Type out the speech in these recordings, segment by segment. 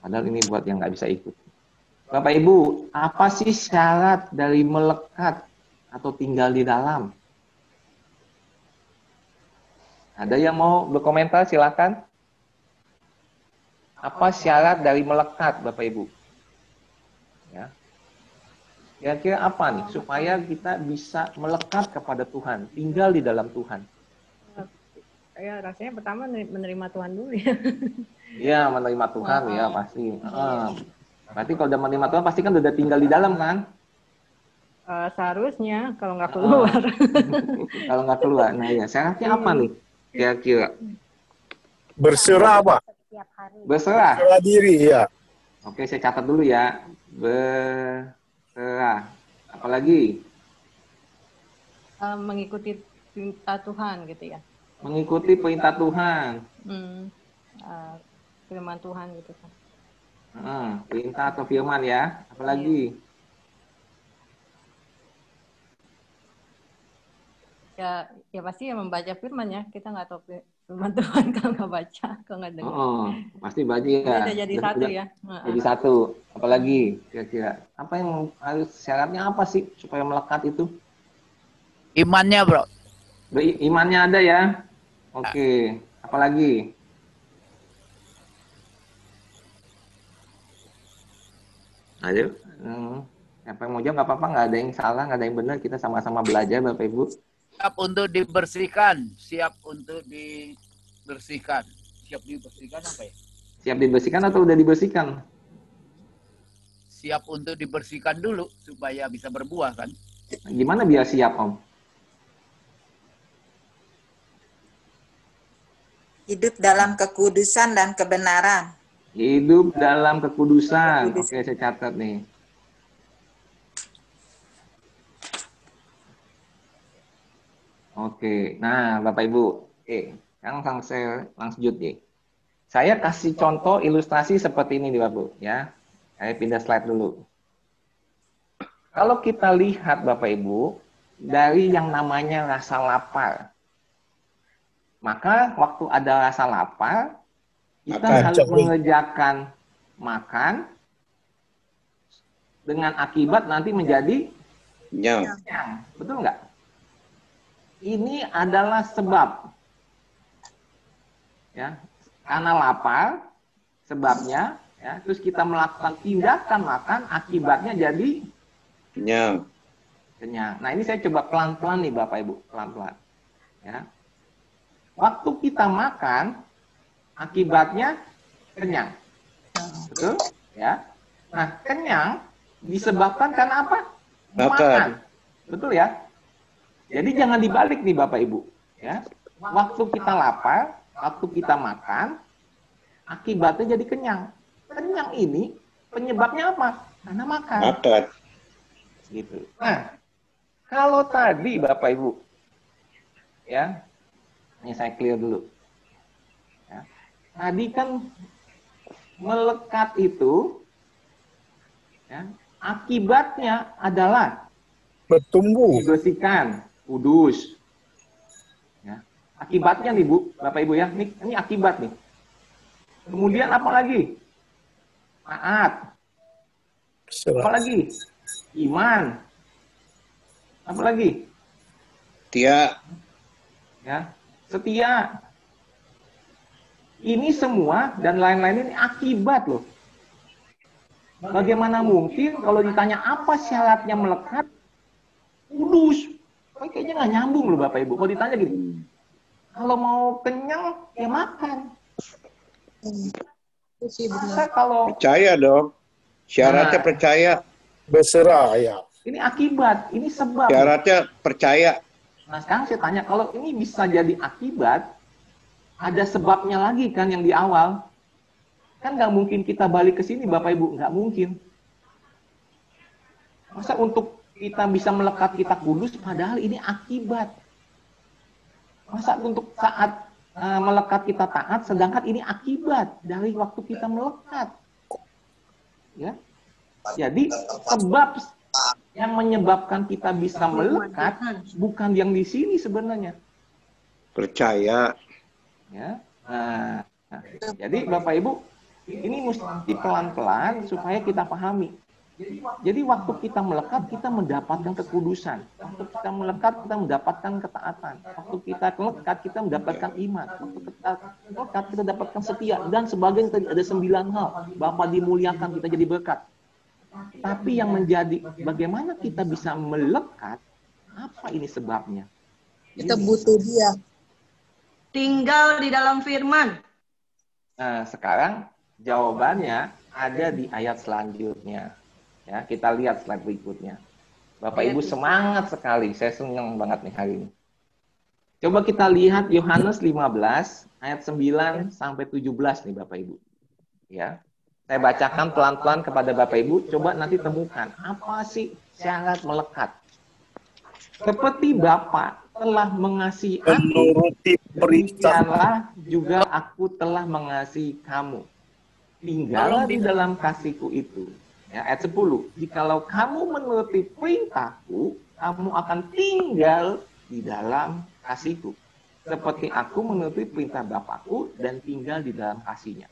Padahal ini buat yang nggak bisa ikut. Bapak Ibu, apa sih syarat dari melekat atau tinggal di dalam? Ada yang mau berkomentar? Silakan. Apa syarat dari melekat, Bapak Ibu? Ya. Kira-kira apa nih supaya kita bisa melekat kepada Tuhan, tinggal di dalam Tuhan? Ya rasanya pertama menerima Tuhan dulu ya. Iya menerima Tuhan oh. ya pasti. Uh, berarti kalau udah menerima Tuhan pasti kan udah tinggal di dalam kan? Uh, seharusnya kalau nggak keluar. Uh, kalau nggak keluar, nah ya syaratnya apa nih kira-kira? Berserah apa? Berserah. Berserah diri ya. Oke saya catat dulu ya. Ber Serah. Apalagi? Uh, mengikuti perintah Tuhan gitu ya. Mengikuti perintah Tuhan. Hmm. Uh, firman Tuhan gitu kan. Hmm, perintah atau firman ya. Apalagi? Ya, ya pasti ya membaca firman ya. Kita nggak tahu firman Tuhan kalau nggak baca, kalau nggak dengar. Oh, pasti baca ya. Udah jadi satu ya. Jadi satu. Apalagi kira-kira apa yang harus syaratnya apa sih supaya melekat itu? Imannya, bro. Imannya ada ya. Oke. Okay. Apalagi? Ayo. Hmm. Siapa yang mau jawab nggak apa-apa, nggak ada yang salah, nggak ada yang benar. Kita sama-sama belajar, Bapak Ibu siap untuk dibersihkan, siap untuk dibersihkan. Siap dibersihkan apa ya? Siap dibersihkan atau udah dibersihkan? Siap untuk dibersihkan dulu supaya bisa berbuah kan. Gimana biar siap, Om? Hidup dalam kekudusan dan kebenaran. Hidup dalam kekudusan. Oke, saya catat nih. Oke, nah Bapak Ibu, oke, sekarang saya langsung lanjut ya. Saya kasih contoh ilustrasi seperti ini nih Bapak Ibu, ya. Saya pindah slide dulu. Kalau kita lihat Bapak Ibu, dari yang namanya rasa lapar, maka waktu ada rasa lapar, kita Makan, harus mengerjakan makan, dengan akibat nanti menjadi nyam. Betul nggak? ini adalah sebab. Ya, karena lapar sebabnya ya, terus kita melakukan tindakan makan akibatnya jadi kenyang. Kenyang. Nah, ini saya coba pelan-pelan nih Bapak Ibu, pelan-pelan. Ya. Waktu kita makan akibatnya kenyang. Betul? Ya. Nah, kenyang disebabkan karena apa? Makan. Betul ya? Jadi jangan dibalik nih Bapak Ibu. Ya. Waktu kita lapar, waktu kita makan, akibatnya jadi kenyang. Kenyang ini penyebabnya apa? Karena makan. Makan. Gitu. Nah, kalau tadi Bapak Ibu, ya, ini saya clear dulu. Ya. Tadi kan melekat itu, ya, akibatnya adalah bertumbuh, dibersihkan, kudus. Ya. Akibatnya nih Bu, Bapak Ibu ya, ini, ini akibat nih. Kemudian apa lagi? Taat. Apa lagi? Iman. Apa lagi? Setia. Ya, setia. Ini semua dan lain-lain ini akibat loh. Bagaimana mungkin kalau ditanya apa syaratnya melekat? Kudus. Kayaknya nggak nyambung loh Bapak Ibu. Kalau ditanya gitu, kalau mau kenyang ya makan. Masa kalau percaya dong. Syaratnya nah, percaya. Berserah ya. Ini akibat, ini sebab. Syaratnya percaya. Nah sekarang saya tanya, kalau ini bisa jadi akibat, ada sebabnya lagi kan yang di awal. Kan nggak mungkin kita balik ke sini Bapak Ibu, nggak mungkin. Masa untuk kita bisa melekat kita kudus padahal ini akibat. Masa untuk saat uh, melekat kita taat sedangkan ini akibat dari waktu kita melekat. Ya. Jadi sebab yang menyebabkan kita bisa melekat bukan yang di sini sebenarnya. Percaya. Ya. Nah, nah, jadi Bapak Ibu Ini mesti pelan-pelan supaya kita pahami. Jadi waktu kita melekat, kita mendapatkan kekudusan. Waktu kita melekat, kita mendapatkan ketaatan. Waktu kita melekat, kita mendapatkan iman. Waktu kita melekat, kita dapatkan setia. Dan sebagainya ada sembilan hal. Bapak dimuliakan, kita jadi berkat. Tapi yang menjadi, bagaimana kita bisa melekat, apa ini sebabnya? Kita butuh dia. Tinggal di dalam firman. Nah, sekarang jawabannya ada di ayat selanjutnya. Ya, kita lihat slide berikutnya. Bapak Ibu semangat sekali. Saya senang banget nih hari ini. Coba kita lihat Yohanes 15 ayat 9 sampai 17 nih Bapak Ibu. Ya. Saya bacakan pelan-pelan kepada Bapak Ibu, coba nanti temukan apa sih syarat melekat. Seperti Bapak telah mengasihi aku, Menuruti perintah juga aku telah mengasihi kamu. Tinggallah di dalam kasihku itu. Ya, ayat 10. Jikalau kamu menuruti perintahku, kamu akan tinggal di dalam kasihku. Seperti aku menuruti perintah Bapakku dan tinggal di dalam kasihnya.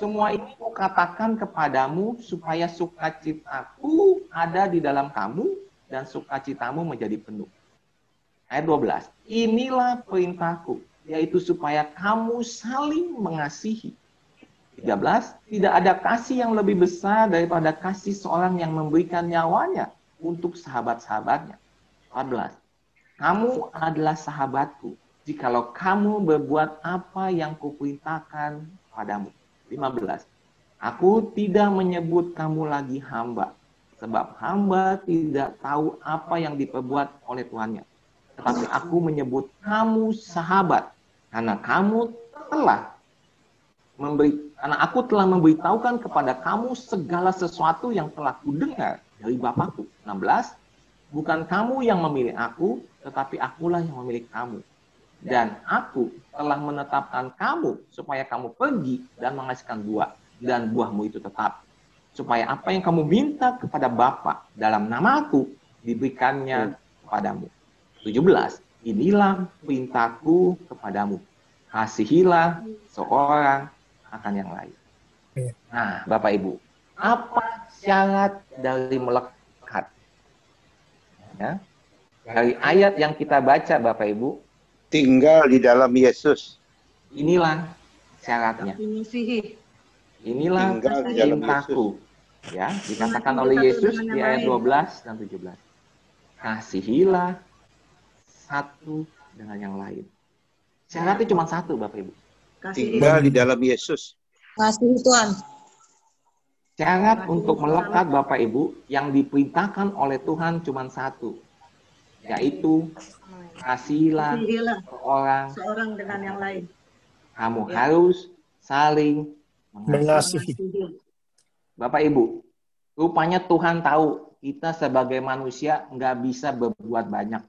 Semua ini kukatakan kepadamu supaya sukacitaku ada di dalam kamu dan sukacitamu menjadi penuh. Ayat 12. Inilah perintahku, yaitu supaya kamu saling mengasihi 13, tidak ada kasih yang lebih besar daripada kasih seorang yang memberikan nyawanya untuk sahabat-sahabatnya. 14, kamu adalah sahabatku jikalau kamu berbuat apa yang kuperintahkan padamu. 15, aku tidak menyebut kamu lagi hamba, sebab hamba tidak tahu apa yang diperbuat oleh tuannya. Tetapi aku menyebut kamu sahabat, karena kamu telah memberi karena aku telah memberitahukan kepada kamu segala sesuatu yang telah kudengar dari Bapakku. 16. Bukan kamu yang memilih aku, tetapi akulah yang memilih kamu. Dan aku telah menetapkan kamu supaya kamu pergi dan menghasilkan buah. Dan buahmu itu tetap. Supaya apa yang kamu minta kepada Bapa dalam namaku diberikannya kepadamu. 17. Inilah perintahku kepadamu. Kasihilah seorang akan yang lain. Iya. Nah, Bapak Ibu, apa syarat dari melekat? Ya. Dari ayat yang kita baca, Bapak Ibu, tinggal di dalam Yesus. inilah syaratnya. Inilah Tinggal di dalam perintahku. Ya, dikatakan oleh Yesus di ayat 12 dan 17. Kasihilah satu dengan yang lain. Syaratnya cuma satu, Bapak Ibu. Kasih Tinggal di dalam Yesus. Kasih Tuhan. Syarat untuk melekat Bapak Ibu yang diperintahkan oleh Tuhan cuma satu, yaitu kasihilah Kasihilah orang seorang dengan yang lain. kamu Ya. harus saling mengasihi. Mengasihi. Bapak Ibu, rupanya Tuhan tahu kita sebagai manusia nggak bisa berbuat banyak.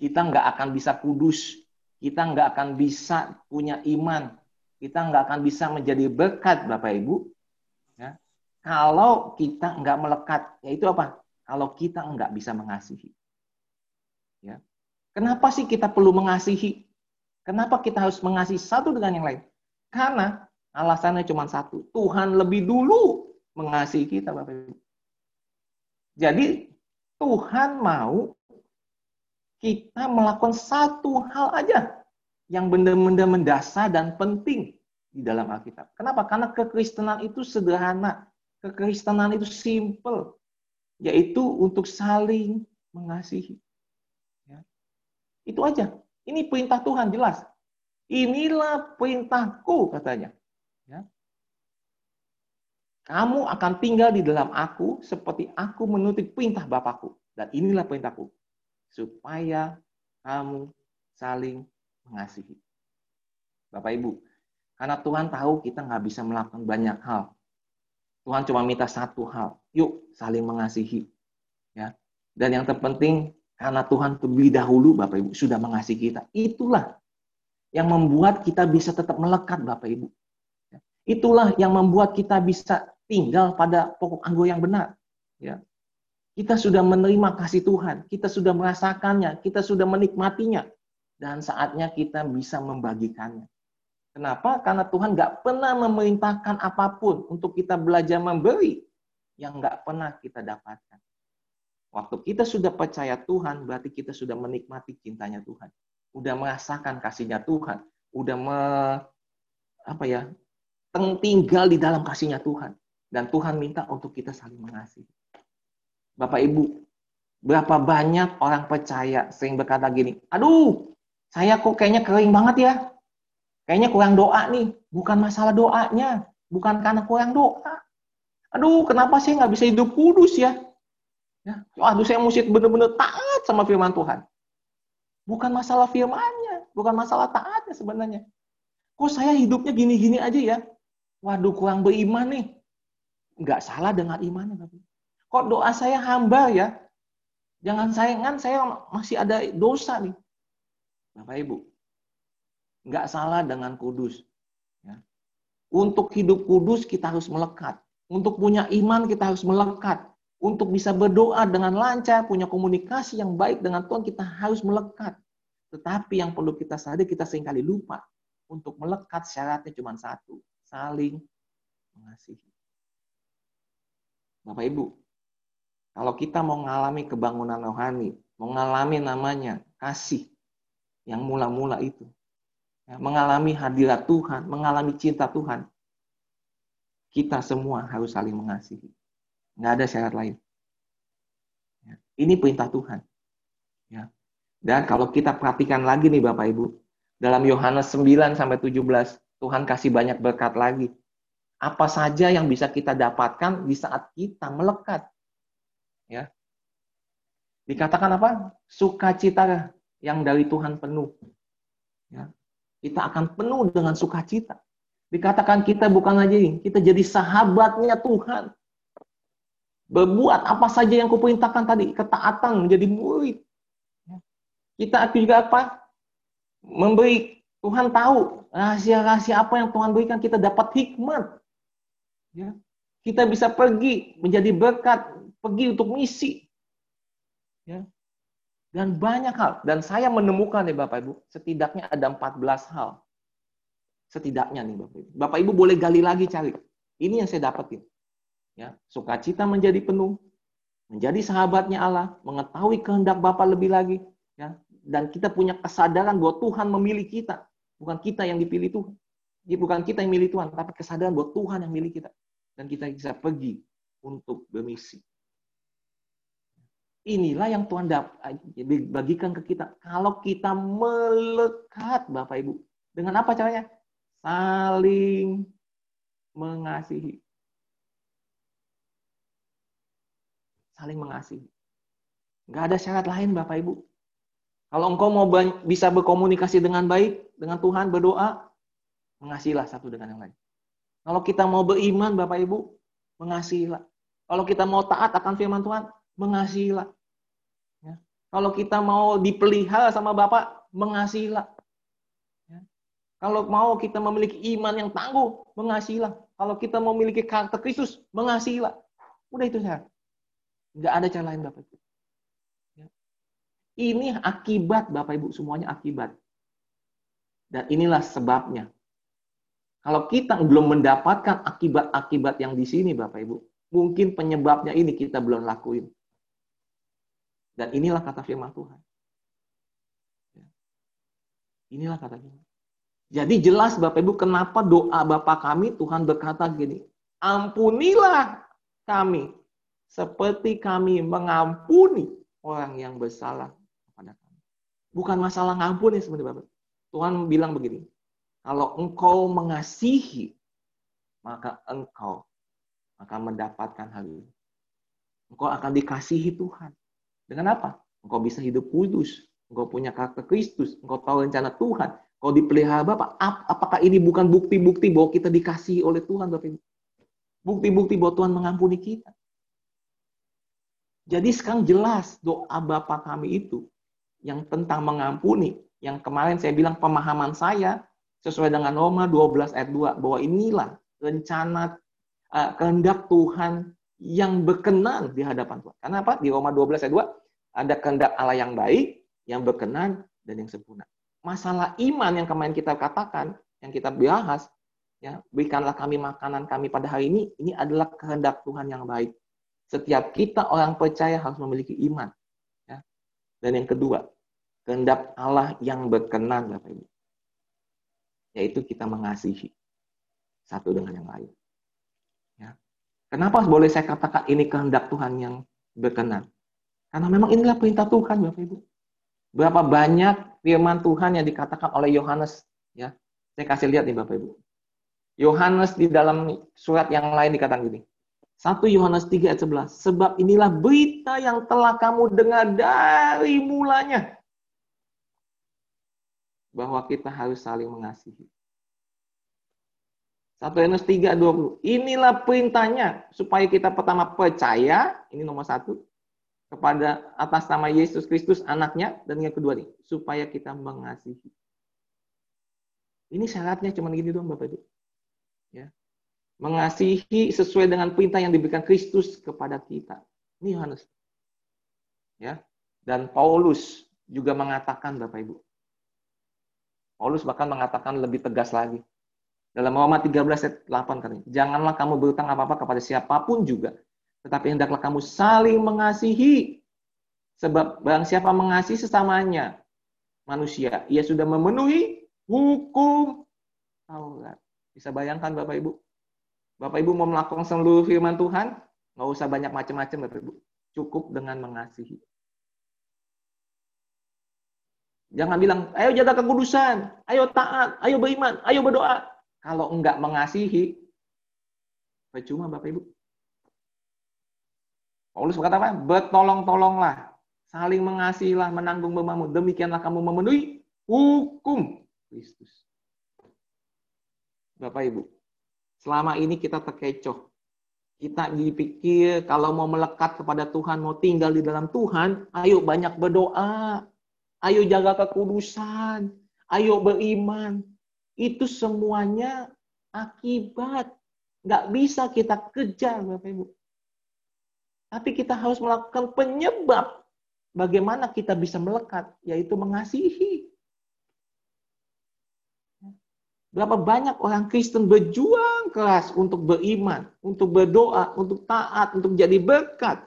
Kita nggak akan bisa kudus. Kita nggak akan bisa punya iman. Kita nggak akan bisa menjadi berkat, Bapak Ibu. Ya. Kalau kita nggak melekat, yaitu apa? Kalau kita nggak bisa mengasihi. Kenapa sih kita perlu mengasihi? Kenapa kita harus mengasihi satu dengan yang lain? Karena alasannya cuma satu. Tuhan lebih dulu mengasihi kita, Bapak Ibu. Jadi Tuhan mau kita melakukan satu hal aja yang benar-benar mendasar dan penting di dalam Alkitab. Kenapa? Karena kekristenan itu sederhana. Kekristenan itu simple. Yaitu untuk saling mengasihi. Itu aja. Ini perintah Tuhan jelas. Inilah perintahku katanya. Ya. Kamu akan tinggal di dalam aku seperti aku menuntut perintah Bapakku. Dan inilah perintahku. Supaya kamu saling mengasihi. Bapak Ibu, karena Tuhan tahu kita nggak bisa melakukan banyak hal. Tuhan cuma minta satu hal. Yuk saling mengasihi. Ya. Dan yang terpenting karena Tuhan terlebih dahulu Bapak Ibu sudah mengasihi kita. Itulah yang membuat kita bisa tetap melekat Bapak Ibu. Itulah yang membuat kita bisa tinggal pada pokok anggur yang benar. Ya. Kita sudah menerima kasih Tuhan, kita sudah merasakannya, kita sudah menikmatinya, dan saatnya kita bisa membagikannya. Kenapa? Karena Tuhan nggak pernah memerintahkan apa pun untuk kita belajar memberi yang nggak pernah kita dapatkan. Waktu kita sudah percaya Tuhan, berarti kita sudah menikmati cintanya Tuhan. Udah merasakan kasihnya Tuhan. Udah me, apa ya, tinggal di dalam kasihnya Tuhan. Dan Tuhan minta untuk kita saling mengasihi. Bapak Ibu, berapa banyak orang percaya sering berkata gini, aduh, saya kok kayaknya kering banget ya. Kayaknya kurang doa nih. Bukan masalah doanya. Bukan karena kurang doa. Aduh, kenapa sih nggak bisa hidup kudus ya? Ya? Aduh, saya mesti benar-benar taat sama firman Tuhan. Bukan masalah firmannya. Bukan masalah taatnya sebenarnya. Kok saya hidupnya gini-gini aja ya? Waduh, kurang beriman nih. Nggak salah dengan imannya. Kok doa saya hamba ya? Jangan sayangan, saya masih ada dosa nih. Bapak Ibu, nggak salah dengan kudus. Ya. Untuk hidup kudus kita harus melekat. Untuk punya iman kita harus melekat. Untuk bisa berdoa dengan lancar, punya komunikasi yang baik dengan Tuhan kita harus melekat. Tetapi yang perlu kita sadari kita sering kali lupa. Untuk melekat syaratnya cuma satu. Saling mengasihi. Bapak Ibu, kalau kita mau mengalami kebangunan rohani, mengalami namanya kasih yang mula-mula itu, ya, mengalami hadirat Tuhan, mengalami cinta Tuhan, kita semua harus saling mengasihi. Nggak ada syarat lain. Ya, ini perintah Tuhan. Ya. Dan kalau kita perhatikan lagi nih Bapak Ibu, dalam Yohanes 9 sampai 17, Tuhan kasih banyak berkat lagi. Apa saja yang bisa kita dapatkan di saat kita melekat. Ya. Dikatakan apa? Sukacita yang dari Tuhan penuh. Ya kita akan penuh dengan sukacita. Dikatakan kita bukan aja ini, kita jadi sahabatnya Tuhan. Berbuat apa saja yang kuperintahkan tadi, ketaatan menjadi murid. Kita juga apa? Memberi Tuhan tahu rahasia-rahasia apa yang Tuhan berikan kita dapat hikmat. Ya. Kita bisa pergi menjadi berkat, pergi untuk misi. Ya. Dan banyak hal. Dan saya menemukan nih Bapak Ibu, setidaknya ada 14 hal. Setidaknya nih Bapak Ibu. Bapak Ibu boleh gali lagi cari. Ini yang saya dapetin. Ya, sukacita menjadi penuh, menjadi sahabatnya Allah, mengetahui kehendak Bapak lebih lagi, ya. Dan kita punya kesadaran bahwa Tuhan memilih kita, bukan kita yang dipilih Tuhan. Bukan kita yang milih Tuhan, tapi kesadaran bahwa Tuhan yang milih kita. Dan kita bisa pergi untuk bermisi. Inilah yang Tuhan bagikan ke kita. Kalau kita melekat, Bapak Ibu. Dengan apa caranya? Saling mengasihi. Saling mengasihi. Nggak ada syarat lain, Bapak Ibu. Kalau engkau mau bisa berkomunikasi dengan baik, dengan Tuhan, berdoa, mengasihilah satu dengan yang lain. Kalau kita mau beriman, Bapak Ibu, mengasihilah. Kalau kita mau taat akan firman Tuhan, mengasihilah. Kalau kita mau dipelihara sama Bapak, mengasihilah. Ya. Kalau mau kita memiliki iman yang tangguh, mengasihilah. Kalau kita memiliki karakter Kristus, mengasihilah. Udah itu saya. Nggak ada cara lain Bapak Ibu. Ya. Ini akibat Bapak Ibu, semuanya akibat. Dan inilah sebabnya. Kalau kita belum mendapatkan akibat-akibat yang di sini Bapak Ibu, mungkin penyebabnya ini kita belum lakuin. Dan inilah kata firman Tuhan. Ya. Inilah kata Tuhan. Jadi jelas Bapak Ibu kenapa doa Bapak kami Tuhan berkata gini, ampunilah kami seperti kami mengampuni orang yang bersalah kepada kami. Bukan masalah ngampuni sebenarnya Bapak. Tuhan bilang begini, kalau engkau mengasihi, maka engkau akan mendapatkan hal ini. Engkau akan dikasihi Tuhan. Dengan apa? Engkau bisa hidup kudus. Engkau punya karakter Kristus. Engkau tahu rencana Tuhan. Engkau dipelihara Bapak. Apakah ini bukan bukti-bukti bahwa kita dikasihi oleh Tuhan Bapak Ibu? Bukti-bukti bahwa Tuhan mengampuni kita. Jadi sekarang jelas doa Bapak kami itu yang tentang mengampuni, yang kemarin saya bilang pemahaman saya sesuai dengan Roma 12 ayat 2 bahwa inilah rencana uh, kehendak Tuhan yang berkenan di hadapan Tuhan. Karena apa? Di Roma 12 ayat 2 ada kehendak Allah yang baik, yang berkenan dan yang sempurna. Masalah iman yang kemarin kita katakan yang kita bahas, ya berikanlah kami makanan kami pada hari ini, ini adalah kehendak Tuhan yang baik. Setiap kita orang percaya harus memiliki iman. Ya. Dan yang kedua, kehendak Allah yang berkenan, Bapak Ibu. Yaitu kita mengasihi satu dengan yang lain. Ya. Kenapa boleh saya katakan ini kehendak Tuhan yang berkenan? Karena memang inilah perintah Tuhan, Bapak Ibu. Berapa banyak firman Tuhan yang dikatakan oleh Yohanes, ya. Saya kasih lihat nih Bapak Ibu. Yohanes di dalam surat yang lain dikatakan gini. 1 Yohanes 3 ayat 11. Sebab inilah berita yang telah kamu dengar dari mulanya. Bahwa kita harus saling mengasihi. 1 Yohanes 3 20. Inilah perintahnya supaya kita pertama percaya, ini nomor satu, kepada atas nama Yesus Kristus anaknya dan yang kedua nih supaya kita mengasihi. Ini syaratnya cuma gini doang Bapak Ibu. Ya. Mengasihi sesuai dengan perintah yang diberikan Kristus kepada kita. Ini Yohanes. Ya. Dan Paulus juga mengatakan Bapak Ibu. Paulus bahkan mengatakan lebih tegas lagi. Dalam Roma 13 ayat 8 kan. Janganlah kamu berutang apa-apa kepada siapa pun juga tetapi hendaklah kamu saling mengasihi. Sebab barang siapa mengasihi sesamanya manusia, ia sudah memenuhi hukum Taurat. Bisa bayangkan Bapak Ibu? Bapak Ibu mau melakukan seluruh firman Tuhan, nggak usah banyak macam-macam Bapak Ibu. Cukup dengan mengasihi. Jangan bilang, ayo jaga kekudusan, ayo taat, ayo beriman, ayo berdoa. Kalau enggak mengasihi, percuma Bapak Ibu. Paulus berkata apa? Bertolong-tolonglah, saling mengasihilah, menanggung bebanmu. Demikianlah kamu memenuhi hukum Kristus. Bapak Ibu, selama ini kita terkecoh. Kita dipikir kalau mau melekat kepada Tuhan, mau tinggal di dalam Tuhan, ayo banyak berdoa. Ayo jaga kekudusan. Ayo beriman. Itu semuanya akibat. Nggak bisa kita kejar, Bapak Ibu. Tapi kita harus melakukan penyebab bagaimana kita bisa melekat, yaitu mengasihi. Berapa banyak orang Kristen berjuang keras untuk beriman, untuk berdoa, untuk taat, untuk jadi berkat.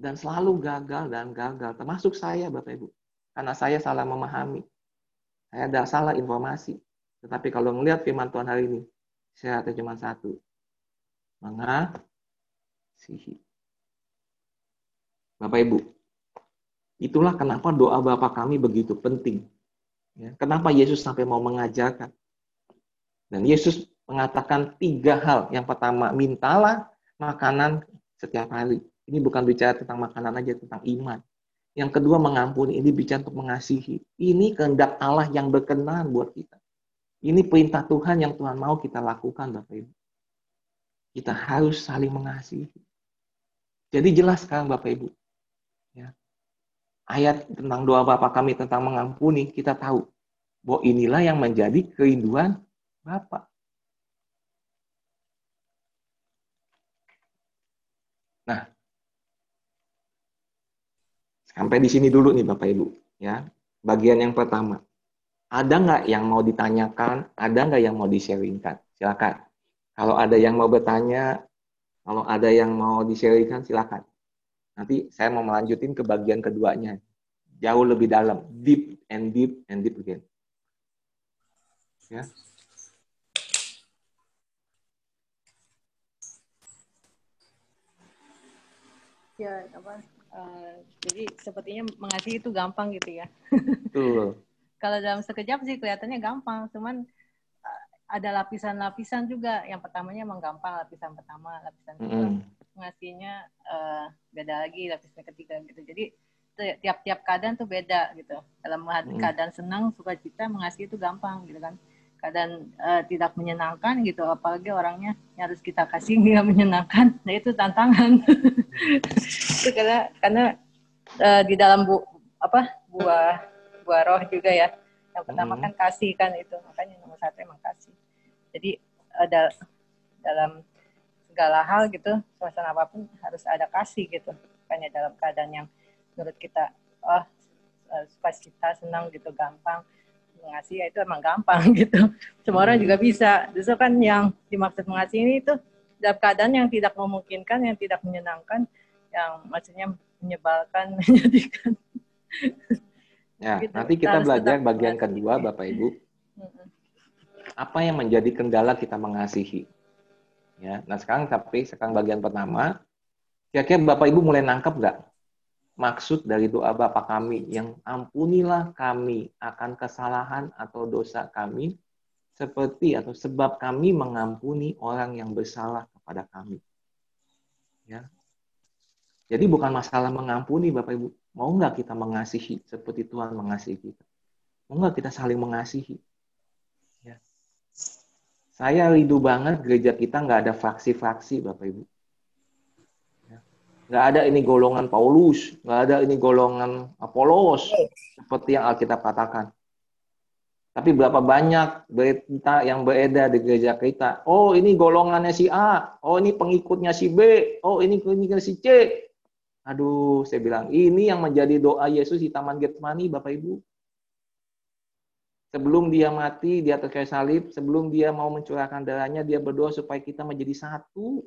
Dan selalu gagal dan gagal. Termasuk saya Bapak Ibu. Karena saya salah memahami. Saya ada salah informasi. Tetapi kalau melihat firman Tuhan hari ini, saya cuma satu. Mengasihi sihi. Bapak Ibu, itulah kenapa doa Bapak kami begitu penting. Ya, kenapa Yesus sampai mau mengajarkan. Dan Yesus mengatakan tiga hal. Yang pertama, mintalah makanan setiap hari. Ini bukan bicara tentang makanan aja, tentang iman. Yang kedua, mengampuni. Ini bicara untuk mengasihi. Ini kehendak Allah yang berkenan buat kita. Ini perintah Tuhan yang Tuhan mau kita lakukan, Bapak Ibu. Kita harus saling mengasihi. Jadi jelas sekarang Bapak Ibu. Ya. Ayat tentang doa Bapak kami tentang mengampuni, kita tahu bahwa inilah yang menjadi kerinduan Bapak. Nah, sampai di sini dulu nih Bapak Ibu. Ya, bagian yang pertama. Ada nggak yang mau ditanyakan? Ada nggak yang mau di-sharingkan? Silakan. Kalau ada yang mau bertanya, kalau ada yang mau di-sharingkan silakan. Nanti saya mau melanjutin ke bagian keduanya. Jauh lebih dalam, deep and deep and deep again. Ya. Ya, apa? Uh, jadi sepertinya mengasihi itu gampang gitu ya. Betul. Kalau dalam sekejap sih kelihatannya gampang, cuman ada lapisan-lapisan juga. Yang pertamanya emang gampang, lapisan pertama, lapisan kedua. Mm. Ngasihnya uh, beda lagi, lapisan ketiga gitu. Jadi tiap-tiap keadaan tuh beda gitu. Dalam mm. keadaan senang, suka cita, mengasihi itu gampang gitu kan. Keadaan uh, tidak menyenangkan gitu, apalagi orangnya yang harus kita kasih nggak menyenangkan, nah itu tantangan. itu karena karena uh, di dalam bu apa buah buah roh juga ya. Yang pertama hmm. kan kasih kan itu makanya nomor satu emang kasih. Jadi ada dalam segala hal gitu suasana apa pun harus ada kasih gitu. Makanya dalam keadaan yang menurut kita oh suka cita senang gitu gampang mengasihi itu emang gampang gitu. Semua orang juga bisa. Justru kan yang dimaksud mengasihi ini itu dalam keadaan yang tidak memungkinkan, yang tidak menyenangkan, yang maksudnya menyebalkan, menyedihkan. Ya, gitu. nanti kita, kita belajar bagian kedua, Bapak Ibu. Apa yang menjadi kendala kita mengasihi? Ya, nah sekarang tapi sekarang bagian pertama, kira-kira Bapak Ibu mulai nangkep nggak maksud dari doa Bapa kami yang ampunilah kami akan kesalahan atau dosa kami seperti atau sebab kami mengampuni orang yang bersalah kepada kami. Ya. Jadi bukan masalah mengampuni Bapak Ibu. Mau nggak kita mengasihi seperti Tuhan mengasihi kita? Mau nggak kita saling mengasihi? Ya. Saya rindu banget gereja kita nggak ada fraksi-fraksi Bapak Ibu Nggak ada ini golongan Paulus, nggak ada ini golongan Apolos, seperti yang Alkitab katakan. Tapi berapa banyak berita yang beredar di gereja kita. Oh, ini golongannya si A. Oh, ini pengikutnya si B. Oh, ini pengikutnya si C. Aduh, saya bilang, ini yang menjadi doa Yesus di Taman Getsemani, Bapak Ibu. Sebelum dia mati di atas kayu salib, sebelum dia mau mencurahkan darahnya, dia berdoa supaya kita menjadi satu.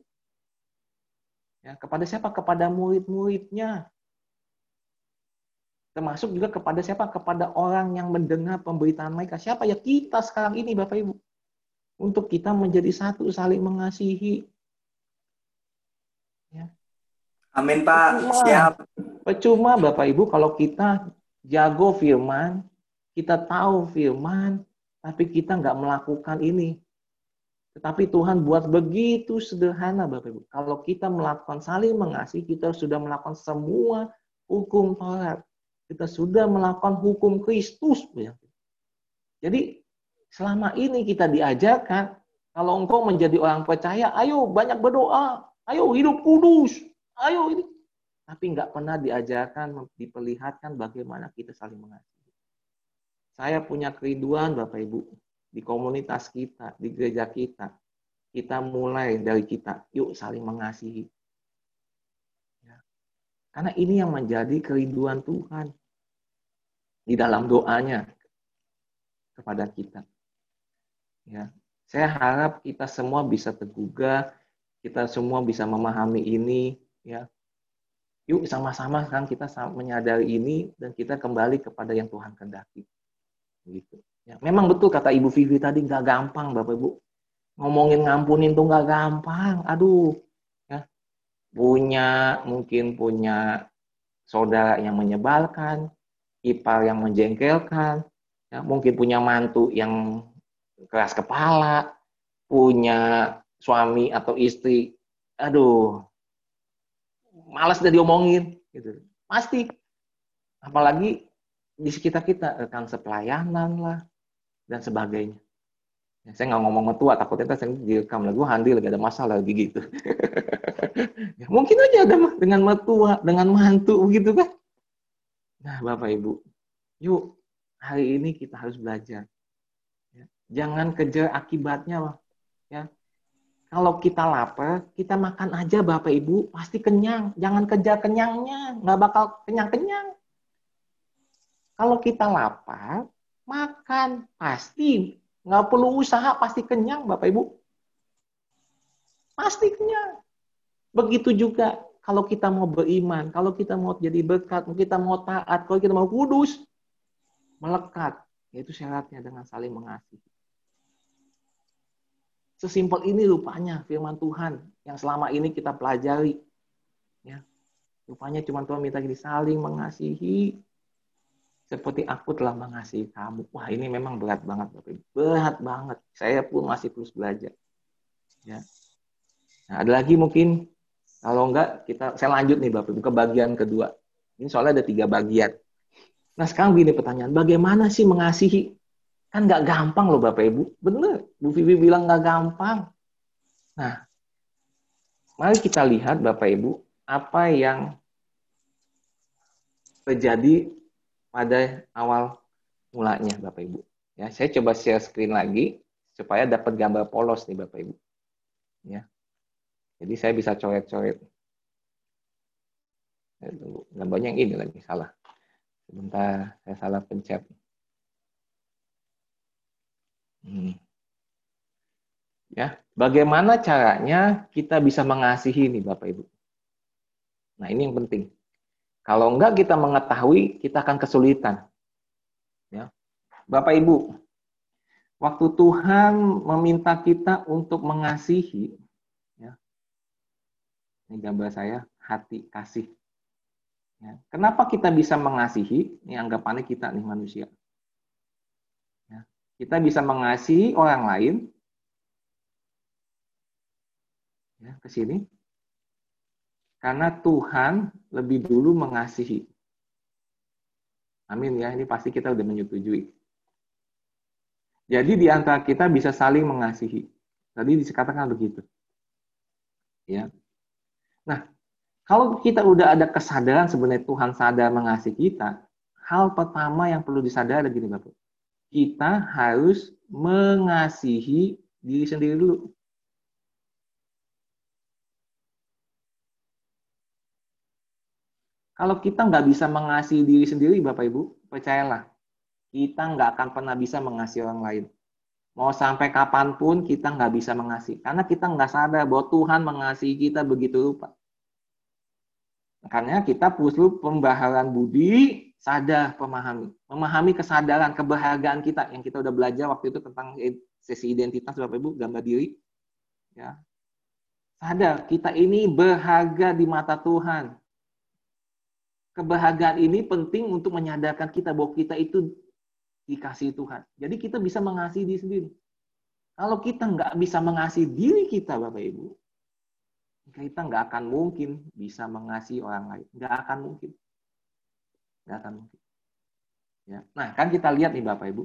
Ya, kepada siapa? Kepada murid-muridnya. Termasuk juga kepada siapa? Kepada orang yang mendengar pemberitaan mereka. Siapa ya kita sekarang ini Bapak Ibu? Untuk kita menjadi satu, saling mengasihi. Ya. Amin Pak. Percuma, Siap. Percuma Bapak Ibu kalau kita jago firman, kita tahu firman, tapi kita nggak melakukan ini. Tetapi Tuhan buat begitu sederhana Bapak Ibu. Kalau kita melakukan saling mengasihi, kita sudah melakukan semua hukum Taurat. Kita sudah melakukan hukum Kristus. Jadi selama ini kita diajarkan, kalau engkau menjadi orang percaya, ayo banyak berdoa, ayo hidup kudus, ayo ini. Tapi nggak pernah diajarkan, diperlihatkan bagaimana kita saling mengasihi. Saya punya kerinduan Bapak Ibu, di komunitas kita, di gereja kita. Kita mulai dari kita, yuk saling mengasihi. Ya. Karena ini yang menjadi kerinduan Tuhan di dalam doanya kepada kita. Ya, saya harap kita semua bisa tergugah, kita semua bisa memahami ini, ya. Yuk sama-sama kan kita menyadari ini dan kita kembali kepada yang Tuhan kehendaki. Gitu. Ya, memang betul kata Ibu Vivi tadi nggak gampang Bapak Ibu. Ngomongin ngampunin tuh nggak gampang. Aduh. Ya. Punya mungkin punya saudara yang menyebalkan, ipar yang menjengkelkan, ya, mungkin punya mantu yang keras kepala, punya suami atau istri, aduh, malas udah diomongin, gitu. Pasti, apalagi di sekitar kita rekan sepelayanan lah, dan sebagainya. Ya, saya nggak ngomong metua, takutnya saya direkam lagu Handi lagi ada masalah lagi gitu. ya, mungkin aja ada dengan metua, dengan mantu begitu kan. Nah, Bapak Ibu, yuk hari ini kita harus belajar. Ya, jangan kejar akibatnya, lah. Ya, kalau kita lapar, kita makan aja Bapak Ibu, pasti kenyang. Jangan kejar kenyangnya, nggak bakal kenyang-kenyang. Kalau kita lapar, makan. Pasti. Nggak perlu usaha pasti kenyang bapak ibu. Pasti kenyang. Begitu juga kalau kita mau beriman kalau kita mau jadi berkat kalau kita mau taat kalau kita mau kudus melekat. Yaitu syaratnya dengan saling mengasihi. Sesimpel ini rupanya firman Tuhan yang selama ini kita pelajari. Ya. Rupanya cuma Tuhan minta kita saling mengasihi seperti aku telah mengasihi kamu. Wah ini memang berat banget Bapak Ibu. Berat banget. Saya pun masih terus belajar. Ya. Nah, ada lagi mungkin kalau enggak kita saya lanjut nih Bapak Ibu ke bagian kedua. Ini soalnya ada tiga bagian. Nah sekarang begini pertanyaan, bagaimana sih mengasihi? Kan nggak gampang loh Bapak Ibu. Bener, Bu Vivi bilang nggak gampang. Nah, mari kita lihat Bapak Ibu, apa yang terjadi pada awal mulanya Bapak Ibu. Ya, saya coba share screen lagi supaya dapat gambar polos nih Bapak Ibu. Ya. Jadi saya bisa coret-coret. Gambarnya yang ini lagi salah. Sebentar, saya salah pencet. Hmm. Ya, bagaimana caranya kita bisa mengasihi ini Bapak Ibu? Nah, ini yang penting. Kalau enggak kita mengetahui, kita akan kesulitan. Ya. Bapak Ibu, waktu Tuhan meminta kita untuk mengasihi, ya. Ini gambar saya, hati kasih. Ya. Kenapa kita bisa mengasihi? Ini anggapannya kita nih manusia. Ya. Kita bisa mengasihi orang lain ya, ke sini. Karena Tuhan lebih dulu mengasihi. Amin ya, ini pasti kita udah menyetujui. Jadi di antara kita bisa saling mengasihi. Tadi dikatakan begitu. Ya. Nah, kalau kita udah ada kesadaran sebenarnya Tuhan sadar mengasihi kita, hal pertama yang perlu disadari gini Bapak. Kita harus mengasihi diri sendiri dulu. Kalau kita nggak bisa mengasihi diri sendiri, Bapak Ibu, percayalah, kita nggak akan pernah bisa mengasihi orang lain. Mau sampai kapan pun kita nggak bisa mengasihi. Karena kita nggak sadar bahwa Tuhan mengasihi kita begitu rupa. Makanya kita perlu pembaharan budi, sadar, pemahami. Memahami kesadaran, kebahagiaan kita yang kita udah belajar waktu itu tentang sesi identitas Bapak Ibu, gambar diri. Ya. Sadar, kita ini berharga di mata Tuhan kebahagiaan ini penting untuk menyadarkan kita bahwa kita itu dikasih Tuhan. Jadi kita bisa mengasihi diri sendiri. Kalau kita nggak bisa mengasihi diri kita, Bapak Ibu, kita nggak akan mungkin bisa mengasihi orang lain. Nggak akan mungkin. Nggak akan mungkin. Ya. Nah, kan kita lihat nih Bapak Ibu.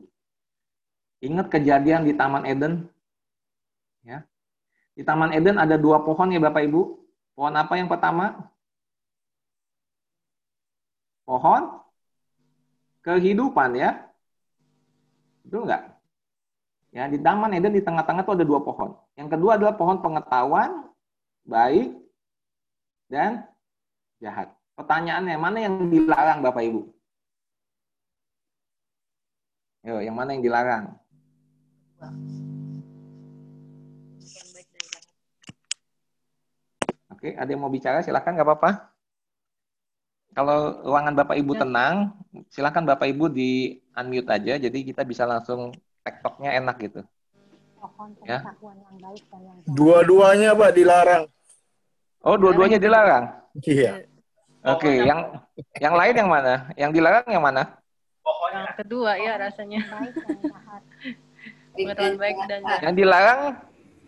Ingat kejadian di Taman Eden? Ya. Di Taman Eden ada dua pohon ya Bapak Ibu. Pohon apa yang pertama? Pohon kehidupan ya. Betul nggak? Ya, di Taman Eden di tengah-tengah itu ada dua pohon. Yang kedua adalah pohon pengetahuan baik dan jahat. Pertanyaannya, mana yang dilarang Bapak Ibu? Yo, yang mana yang dilarang? Oke, ada yang mau bicara? Silakan, nggak apa-apa. Kalau ruangan Bapak Ibu ya. tenang, silakan Bapak Ibu di unmute aja, jadi kita bisa langsung tektoknya enak gitu. Ya. Dua-duanya Pak dilarang. Oh, dua-duanya dilarang. Iya. Oke, okay, yang yang lain yang mana? Yang dilarang yang mana? Yang kedua ya rasanya. Pengetahuan baik dan jahat. Yang dilarang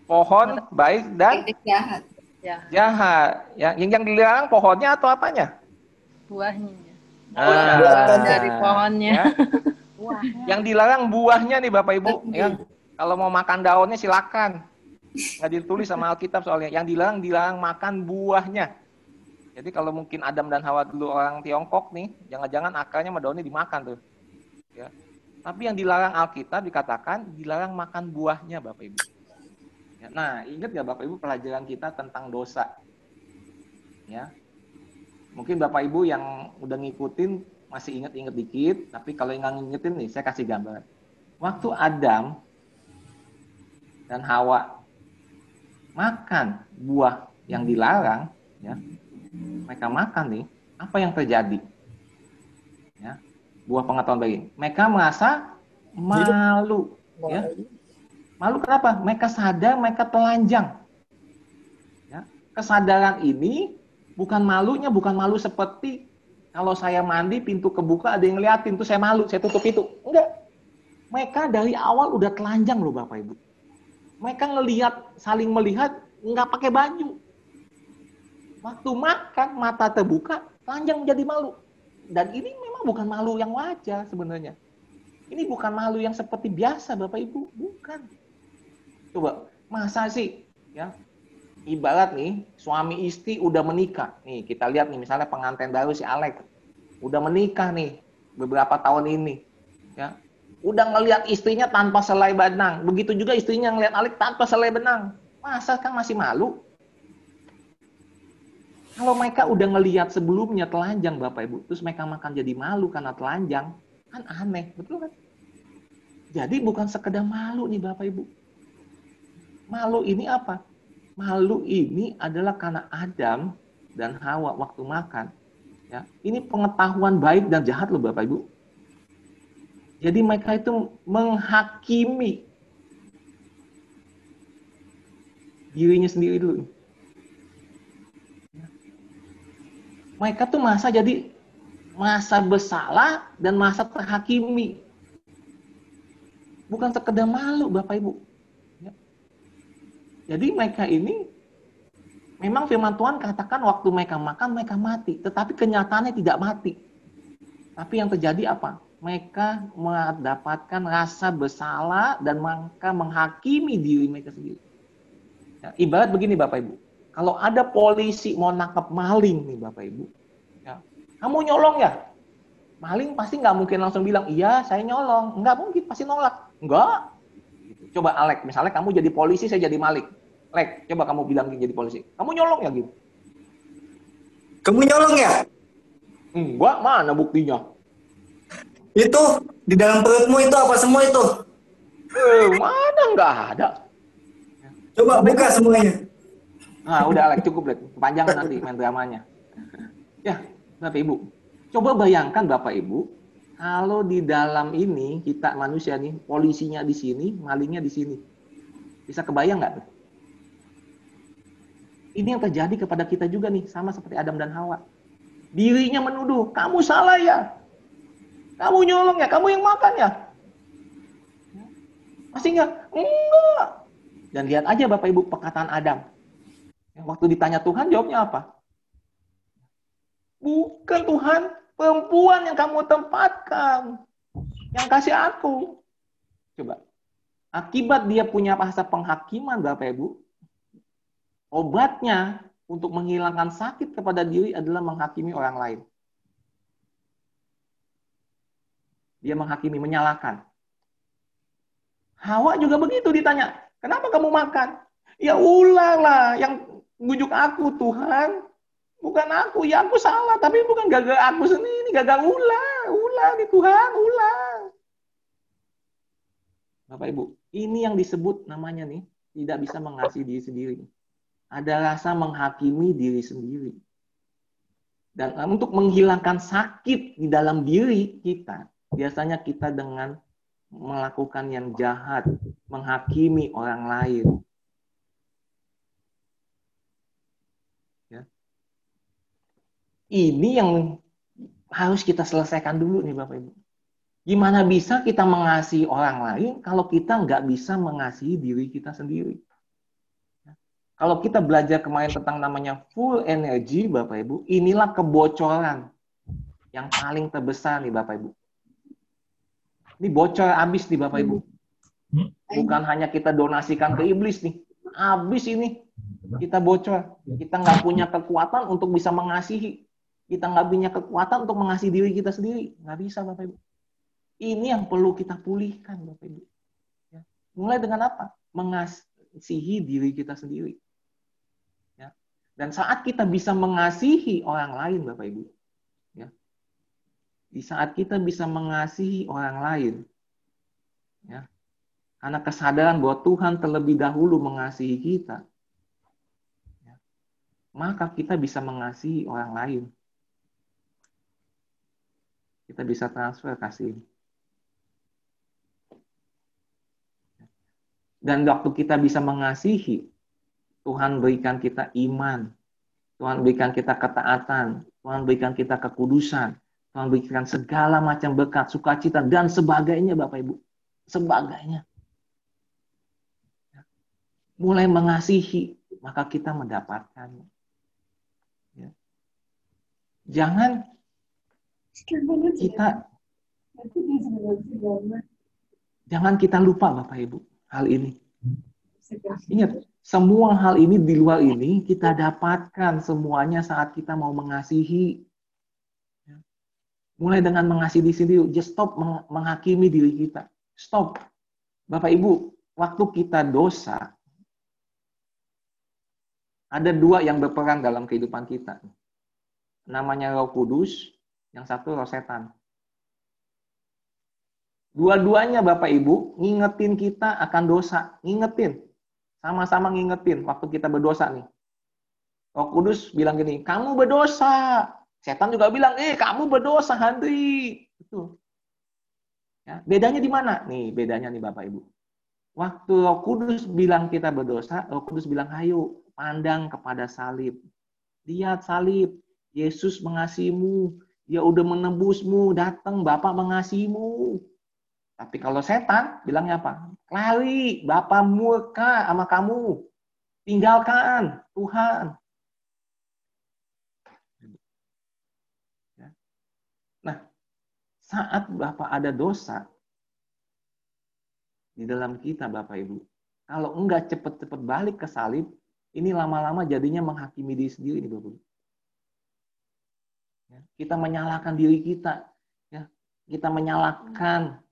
pohon baik dan jahat. Jahat. Yang yang dilarang pohonnya atau apanya? Buahnya. Ah, dari pohonnya. Ya. Yang dilarang buahnya nih Bapak Ibu. Ya. Kalau mau makan daunnya silakan. Nggak ditulis sama Alkitab soalnya. Yang dilarang dilarang makan buahnya. Jadi kalau mungkin Adam dan Hawa dulu orang Tiongkok nih, jangan-jangan akarnya sama daunnya dimakan tuh. Ya. Tapi yang dilarang Alkitab dikatakan dilarang makan buahnya Bapak Ibu. Ya, nah, ingat ya Bapak Ibu pelajaran kita tentang dosa? Ya, mungkin Bapak Ibu yang udah ngikutin masih inget-inget dikit, tapi kalau yang ngingetin nih, saya kasih gambar. Waktu Adam dan Hawa makan buah yang dilarang, ya, mereka makan nih, apa yang terjadi? Ya, buah pengetahuan bagi. Mereka merasa malu, ya. Malu kenapa? Mereka sadar mereka telanjang. Ya, kesadaran ini Bukan malunya, bukan malu seperti kalau saya mandi pintu kebuka ada yang ngeliatin tuh saya malu, saya tutup itu. Enggak. Mereka dari awal udah telanjang loh Bapak Ibu. Mereka ngelihat, saling melihat, nggak pakai baju. Waktu makan, mata terbuka, telanjang menjadi malu. Dan ini memang bukan malu yang wajar sebenarnya. Ini bukan malu yang seperti biasa Bapak Ibu, bukan. Coba, masa sih ya ibarat nih suami istri udah menikah. Nih kita lihat nih misalnya pengantin baru si Alex udah menikah nih beberapa tahun ini. Ya. Udah ngelihat istrinya tanpa selai benang. Begitu juga istrinya ngelihat Alex tanpa selai benang. Masa kan masih malu? Kalau mereka udah ngelihat sebelumnya telanjang Bapak Ibu, terus mereka makan jadi malu karena telanjang, kan aneh, betul kan? Jadi bukan sekedar malu nih Bapak Ibu. Malu ini apa? Malu ini adalah karena Adam dan Hawa waktu makan. Ya, ini pengetahuan baik dan jahat loh Bapak Ibu. Jadi mereka itu menghakimi dirinya sendiri dulu. Mereka tuh masa jadi masa bersalah dan masa terhakimi bukan sekedar malu Bapak Ibu. Jadi mereka ini memang firman Tuhan katakan waktu mereka makan mereka mati, tetapi kenyataannya tidak mati. Tapi yang terjadi apa? Mereka mendapatkan rasa bersalah dan mereka menghakimi diri mereka sendiri. Ya, ibarat begini Bapak Ibu, kalau ada polisi mau nangkap maling nih Bapak Ibu, ya, kamu nyolong ya? Maling pasti nggak mungkin langsung bilang, iya saya nyolong. Nggak mungkin, pasti nolak. Enggak. Coba Alek, misalnya kamu jadi polisi, saya jadi malik. Lek, coba kamu bilang jadi polisi. Kamu nyolong ya gitu? Kamu nyolong ya? Enggak, mana buktinya? Itu di dalam perutmu itu apa semua itu? Eh, mana enggak ada. Coba buka semuanya. Nah, udah Alek, cukup, Lek. Kepanjangan nanti main dramanya. Ya, Bapak Ibu. Coba bayangkan Bapak Ibu, kalau di dalam ini kita manusia nih, polisinya di sini, malingnya di sini. Bisa kebayang nggak? Ini yang terjadi kepada kita juga nih, sama seperti Adam dan Hawa. Dirinya menuduh, kamu salah ya. Kamu nyolong ya, kamu yang makan ya. Masih nggak? Enggak. Dan lihat aja Bapak Ibu perkataan Adam. Waktu ditanya Tuhan, jawabnya apa? Bukan Tuhan, Perempuan yang kamu tempatkan. Yang kasih aku. Coba. Akibat dia punya bahasa penghakiman Bapak Ibu. Obatnya untuk menghilangkan sakit kepada diri adalah menghakimi orang lain. Dia menghakimi, menyalahkan. Hawa juga begitu ditanya, kenapa kamu makan? Ya ulah lah yang bujuk aku Tuhan. Bukan aku, ya aku salah, tapi bukan gagal aku sendiri, gagal ulah, ulah nih Tuhan, ulah. Bapak Ibu, ini yang disebut namanya nih, tidak bisa mengasihi diri sendiri. Ada rasa menghakimi diri sendiri. Dan eh, untuk menghilangkan sakit di dalam diri kita, biasanya kita dengan melakukan yang jahat, menghakimi orang lain, Ini yang harus kita selesaikan dulu nih Bapak Ibu. Gimana bisa kita mengasihi orang lain kalau kita nggak bisa mengasihi diri kita sendiri? Kalau kita belajar kemarin tentang namanya full energy, Bapak Ibu, inilah kebocoran yang paling terbesar nih Bapak Ibu. Ini bocor habis nih Bapak Ibu. Bukan hanya kita donasikan ke iblis nih. Habis ini kita bocor. Kita nggak punya kekuatan untuk bisa mengasihi kita nggak punya kekuatan untuk mengasihi diri kita sendiri. Nggak bisa, Bapak Ibu. Ini yang perlu kita pulihkan, Bapak Ibu. Ya. Mulai dengan apa? Mengasihi diri kita sendiri. Dan saat kita bisa mengasihi orang lain, Bapak Ibu. Ya. Di saat kita bisa mengasihi orang lain, ya, karena kesadaran bahwa Tuhan terlebih dahulu mengasihi kita, ya, maka kita bisa mengasihi orang lain kita bisa transfer kasih. Dan waktu kita bisa mengasihi, Tuhan berikan kita iman, Tuhan berikan kita ketaatan, Tuhan berikan kita kekudusan, Tuhan berikan segala macam berkat, sukacita, dan sebagainya Bapak Ibu. Sebagainya. Mulai mengasihi, maka kita mendapatkannya. Ya. Jangan kita jangan kita lupa Bapak Ibu hal ini. Ingat, semua hal ini di luar ini kita dapatkan semuanya saat kita mau mengasihi. Mulai dengan mengasihi di sini, just stop menghakimi diri kita. Stop. Bapak Ibu, waktu kita dosa, ada dua yang berperan dalam kehidupan kita. Namanya Roh Kudus yang satu roh setan. Dua-duanya Bapak Ibu ngingetin kita akan dosa, ngingetin. Sama-sama ngingetin waktu kita berdosa nih. Roh Kudus bilang gini, kamu berdosa. Setan juga bilang, eh kamu berdosa, Handri. Itu. Ya, bedanya di mana? Nih, bedanya nih Bapak Ibu. Waktu Roh Kudus bilang kita berdosa, Roh Kudus bilang, ayo pandang kepada salib. Lihat salib, Yesus mengasihimu, dia udah menebusmu, datang Bapak mengasihimu. Tapi kalau setan bilangnya apa? Lari, Bapak murka sama kamu. Tinggalkan Tuhan. Ya. Nah, saat Bapak ada dosa di dalam kita Bapak Ibu, kalau enggak cepat-cepat balik ke salib, ini lama-lama jadinya menghakimi diri sendiri nih Bapak Ibu. Ya, kita menyalahkan diri kita, ya, kita menyalahkan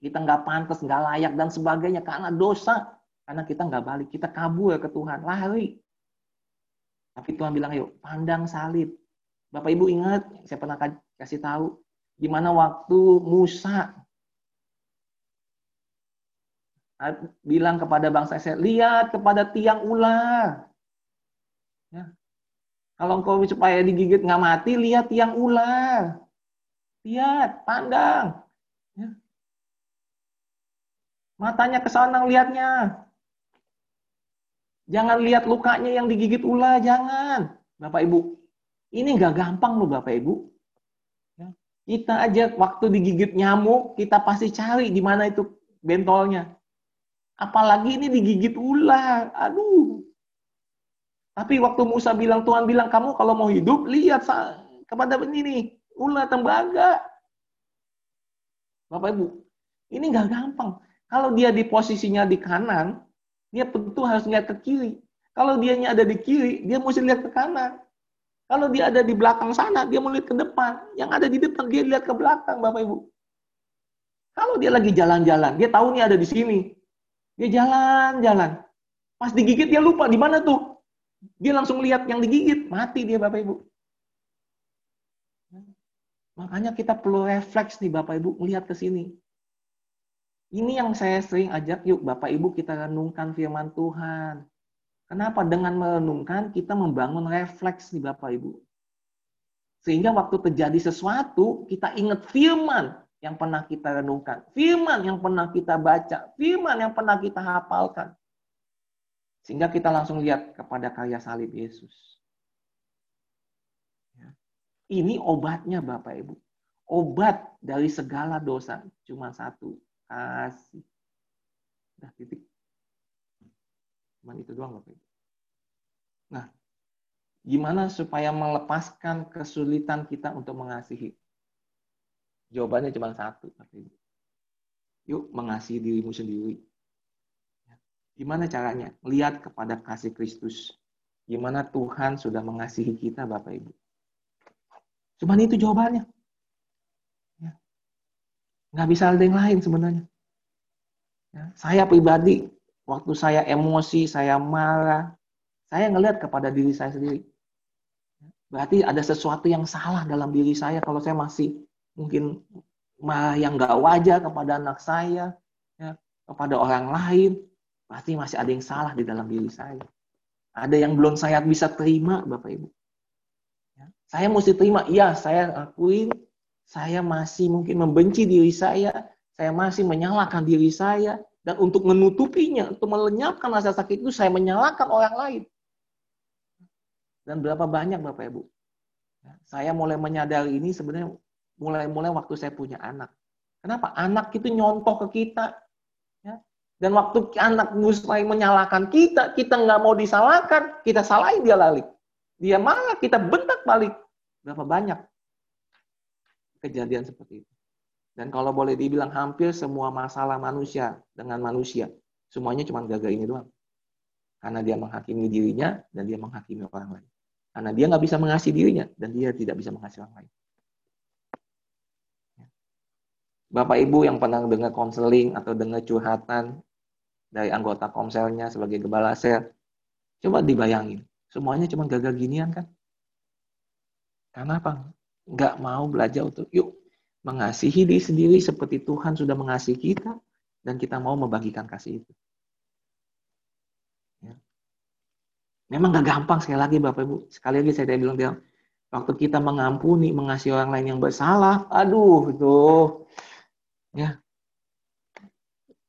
kita nggak pantas, nggak layak dan sebagainya karena dosa, karena kita nggak balik, kita kabur ke Tuhan, lari. Tapi Tuhan bilang, yuk pandang salib. Bapak Ibu ingat, saya pernah kasih tahu, gimana waktu Musa bilang kepada bangsa saya, lihat kepada tiang ular. Ya. Kalau engkau supaya digigit nggak mati, lihat tiang ular. Lihat, pandang. Ya. Matanya ke sana lihatnya. Jangan lihat lukanya yang digigit ular, jangan. Bapak Ibu, ini nggak gampang loh Bapak Ibu. Ya. Kita aja waktu digigit nyamuk, kita pasti cari di mana itu bentolnya. Apalagi ini digigit ular. Aduh. Tapi waktu Musa bilang, Tuhan bilang, kamu kalau mau hidup, lihat kepada ini nih, ular tembaga. Bapak Ibu, ini nggak gampang. Kalau dia di posisinya di kanan, dia tentu harus lihat ke kiri. Kalau dianya ada di kiri, dia mesti lihat ke kanan. Kalau dia ada di belakang sana, dia mau lihat ke depan. Yang ada di depan, dia lihat ke belakang, Bapak Ibu. Kalau dia lagi jalan-jalan, dia tahu nih ada di sini. Dia jalan-jalan. Pas digigit, dia lupa di mana tuh. Dia langsung lihat yang digigit, mati dia Bapak Ibu. Makanya kita perlu refleks nih Bapak Ibu, melihat ke sini. Ini yang saya sering ajak, yuk Bapak Ibu kita renungkan firman Tuhan. Kenapa? Dengan merenungkan kita membangun refleks nih Bapak Ibu. Sehingga waktu terjadi sesuatu, kita ingat firman yang pernah kita renungkan. Firman yang pernah kita baca. Firman yang pernah kita hafalkan. Sehingga kita langsung lihat kepada karya salib Yesus. Ini obatnya Bapak Ibu. Obat dari segala dosa cuma satu, kasih. Udah titik. Cuman itu doang Bapak Ibu. Nah, gimana supaya melepaskan kesulitan kita untuk mengasihi? Jawabannya cuma satu, Bapak Ibu. Yuk mengasihi dirimu sendiri. Gimana caranya? Lihat kepada kasih Kristus. Gimana Tuhan sudah mengasihi kita, Bapak Ibu. Cuman itu jawabannya. Nggak bisa ada yang lain sebenarnya. Ya, saya pribadi, waktu saya emosi, saya marah, saya ngelihat kepada diri saya sendiri. Berarti ada sesuatu yang salah dalam diri saya kalau saya masih mungkin marah yang nggak wajar kepada anak saya, ya, kepada orang lain, pasti masih ada yang salah di dalam diri saya. Ada yang belum saya bisa terima, Bapak Ibu. Ya, saya mesti terima, iya saya akuin saya masih mungkin membenci diri saya, saya masih menyalahkan diri saya, dan untuk menutupinya, untuk melenyapkan rasa sakit itu, saya menyalahkan orang lain. Dan berapa banyak Bapak Ibu? Ya, saya mulai menyadari ini sebenarnya mulai-mulai waktu saya punya anak. Kenapa? Anak itu nyontoh ke kita. Ya. Dan waktu anak mulai menyalahkan kita, kita nggak mau disalahkan, kita salahin dia balik. Dia marah, kita bentak balik. Berapa banyak kejadian seperti itu. Dan kalau boleh dibilang hampir semua masalah manusia dengan manusia, semuanya cuma gagal ini doang. Karena dia menghakimi dirinya dan dia menghakimi orang lain. Karena dia nggak bisa mengasihi dirinya dan dia tidak bisa mengasihi orang lain. Bapak Ibu yang pernah dengar konseling atau dengar curhatan dari anggota komselnya sebagai gembala sel, coba dibayangin. Semuanya cuma gagal ginian kan? Karena apa? Nggak mau belajar untuk yuk mengasihi diri sendiri seperti Tuhan sudah mengasihi kita dan kita mau membagikan kasih itu. Ya. Memang gak gampang sekali lagi Bapak Ibu. Sekali lagi saya bilang bilang waktu kita mengampuni, mengasihi orang lain yang bersalah, aduh itu ya.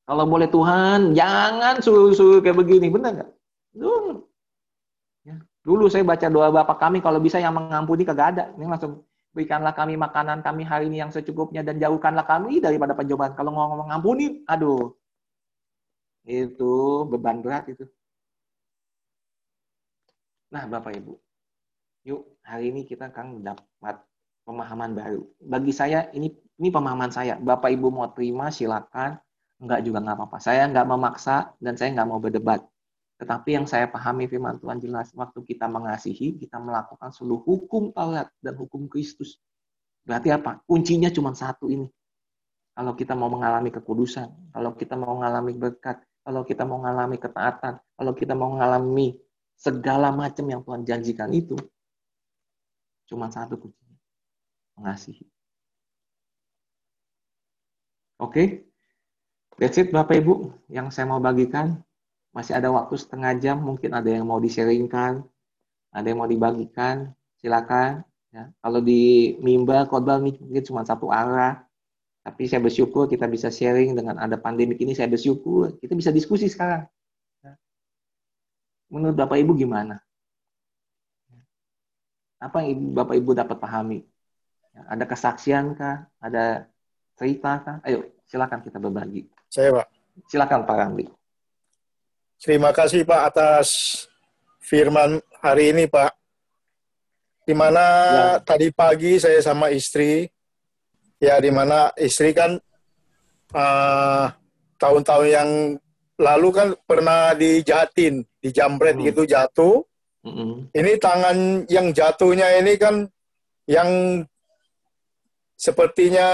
Kalau boleh Tuhan, jangan suruh-suruh kayak begini, benar nggak? Ya. Dulu saya baca doa Bapak kami, kalau bisa yang mengampuni kagak ada. Ini langsung berikanlah kami makanan kami hari ini yang secukupnya dan jauhkanlah kami daripada pencobaan. Kalau ngomong ngampuni, aduh, itu beban berat itu. Nah, Bapak Ibu, yuk hari ini kita akan dapat pemahaman baru. Bagi saya ini ini pemahaman saya. Bapak Ibu mau terima silakan, enggak juga nggak apa-apa. Saya nggak memaksa dan saya nggak mau berdebat. Tetapi yang saya pahami firman Tuhan jelas, waktu kita mengasihi, kita melakukan seluruh hukum Taurat dan hukum Kristus. Berarti apa? Kuncinya cuma satu ini. Kalau kita mau mengalami kekudusan, kalau kita mau mengalami berkat, kalau kita mau mengalami ketaatan, kalau kita mau mengalami segala macam yang Tuhan janjikan itu, cuma satu kuncinya. Mengasihi. Oke? Okay? That's it Bapak Ibu yang saya mau bagikan. Masih ada waktu setengah jam, mungkin ada yang mau di-sharingkan, ada yang mau dibagikan, silakan. Ya. Kalau di mimba, khotbah mungkin cuma satu arah, tapi saya bersyukur kita bisa sharing dengan ada pandemi ini, saya bersyukur kita bisa diskusi sekarang. Ya. Menurut Bapak Ibu gimana? Apa yang Bapak Ibu dapat pahami? Ya, ada kesaksian kah? Ada cerita kah? Ayo, silakan kita berbagi. Saya, Pak. Silakan Pak Ramli. Terima kasih Pak atas firman hari ini Pak. Di mana ya. tadi pagi saya sama istri, ya di mana istri kan tahun tahun-tahun yang lalu kan pernah dijahatin, dijambret hmm. gitu jatuh. Hmm. Ini tangan yang jatuhnya ini kan yang sepertinya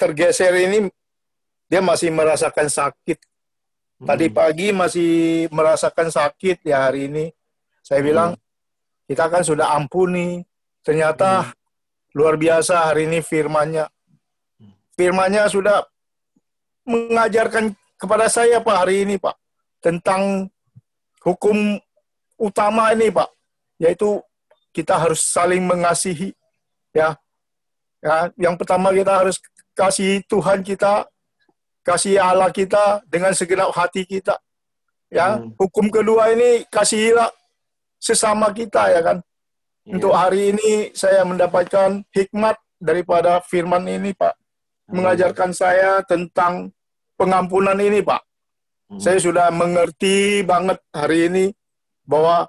tergeser ini dia masih merasakan sakit Tadi hmm. pagi masih merasakan sakit ya hari ini. Saya hmm. bilang kita kan sudah ampuni. Ternyata hmm. luar biasa hari ini firmannya. Firmannya sudah mengajarkan kepada saya Pak hari ini Pak tentang hukum utama ini Pak yaitu kita harus saling mengasihi ya. Ya, yang pertama kita harus kasih Tuhan kita kasih Allah kita dengan segenap hati kita. Ya, hmm. hukum kedua ini kasihilah sesama kita ya kan. Yeah. Untuk hari ini saya mendapatkan hikmat daripada firman ini, Pak. Hmm. Mengajarkan saya tentang pengampunan ini, Pak. Hmm. Saya sudah mengerti banget hari ini bahwa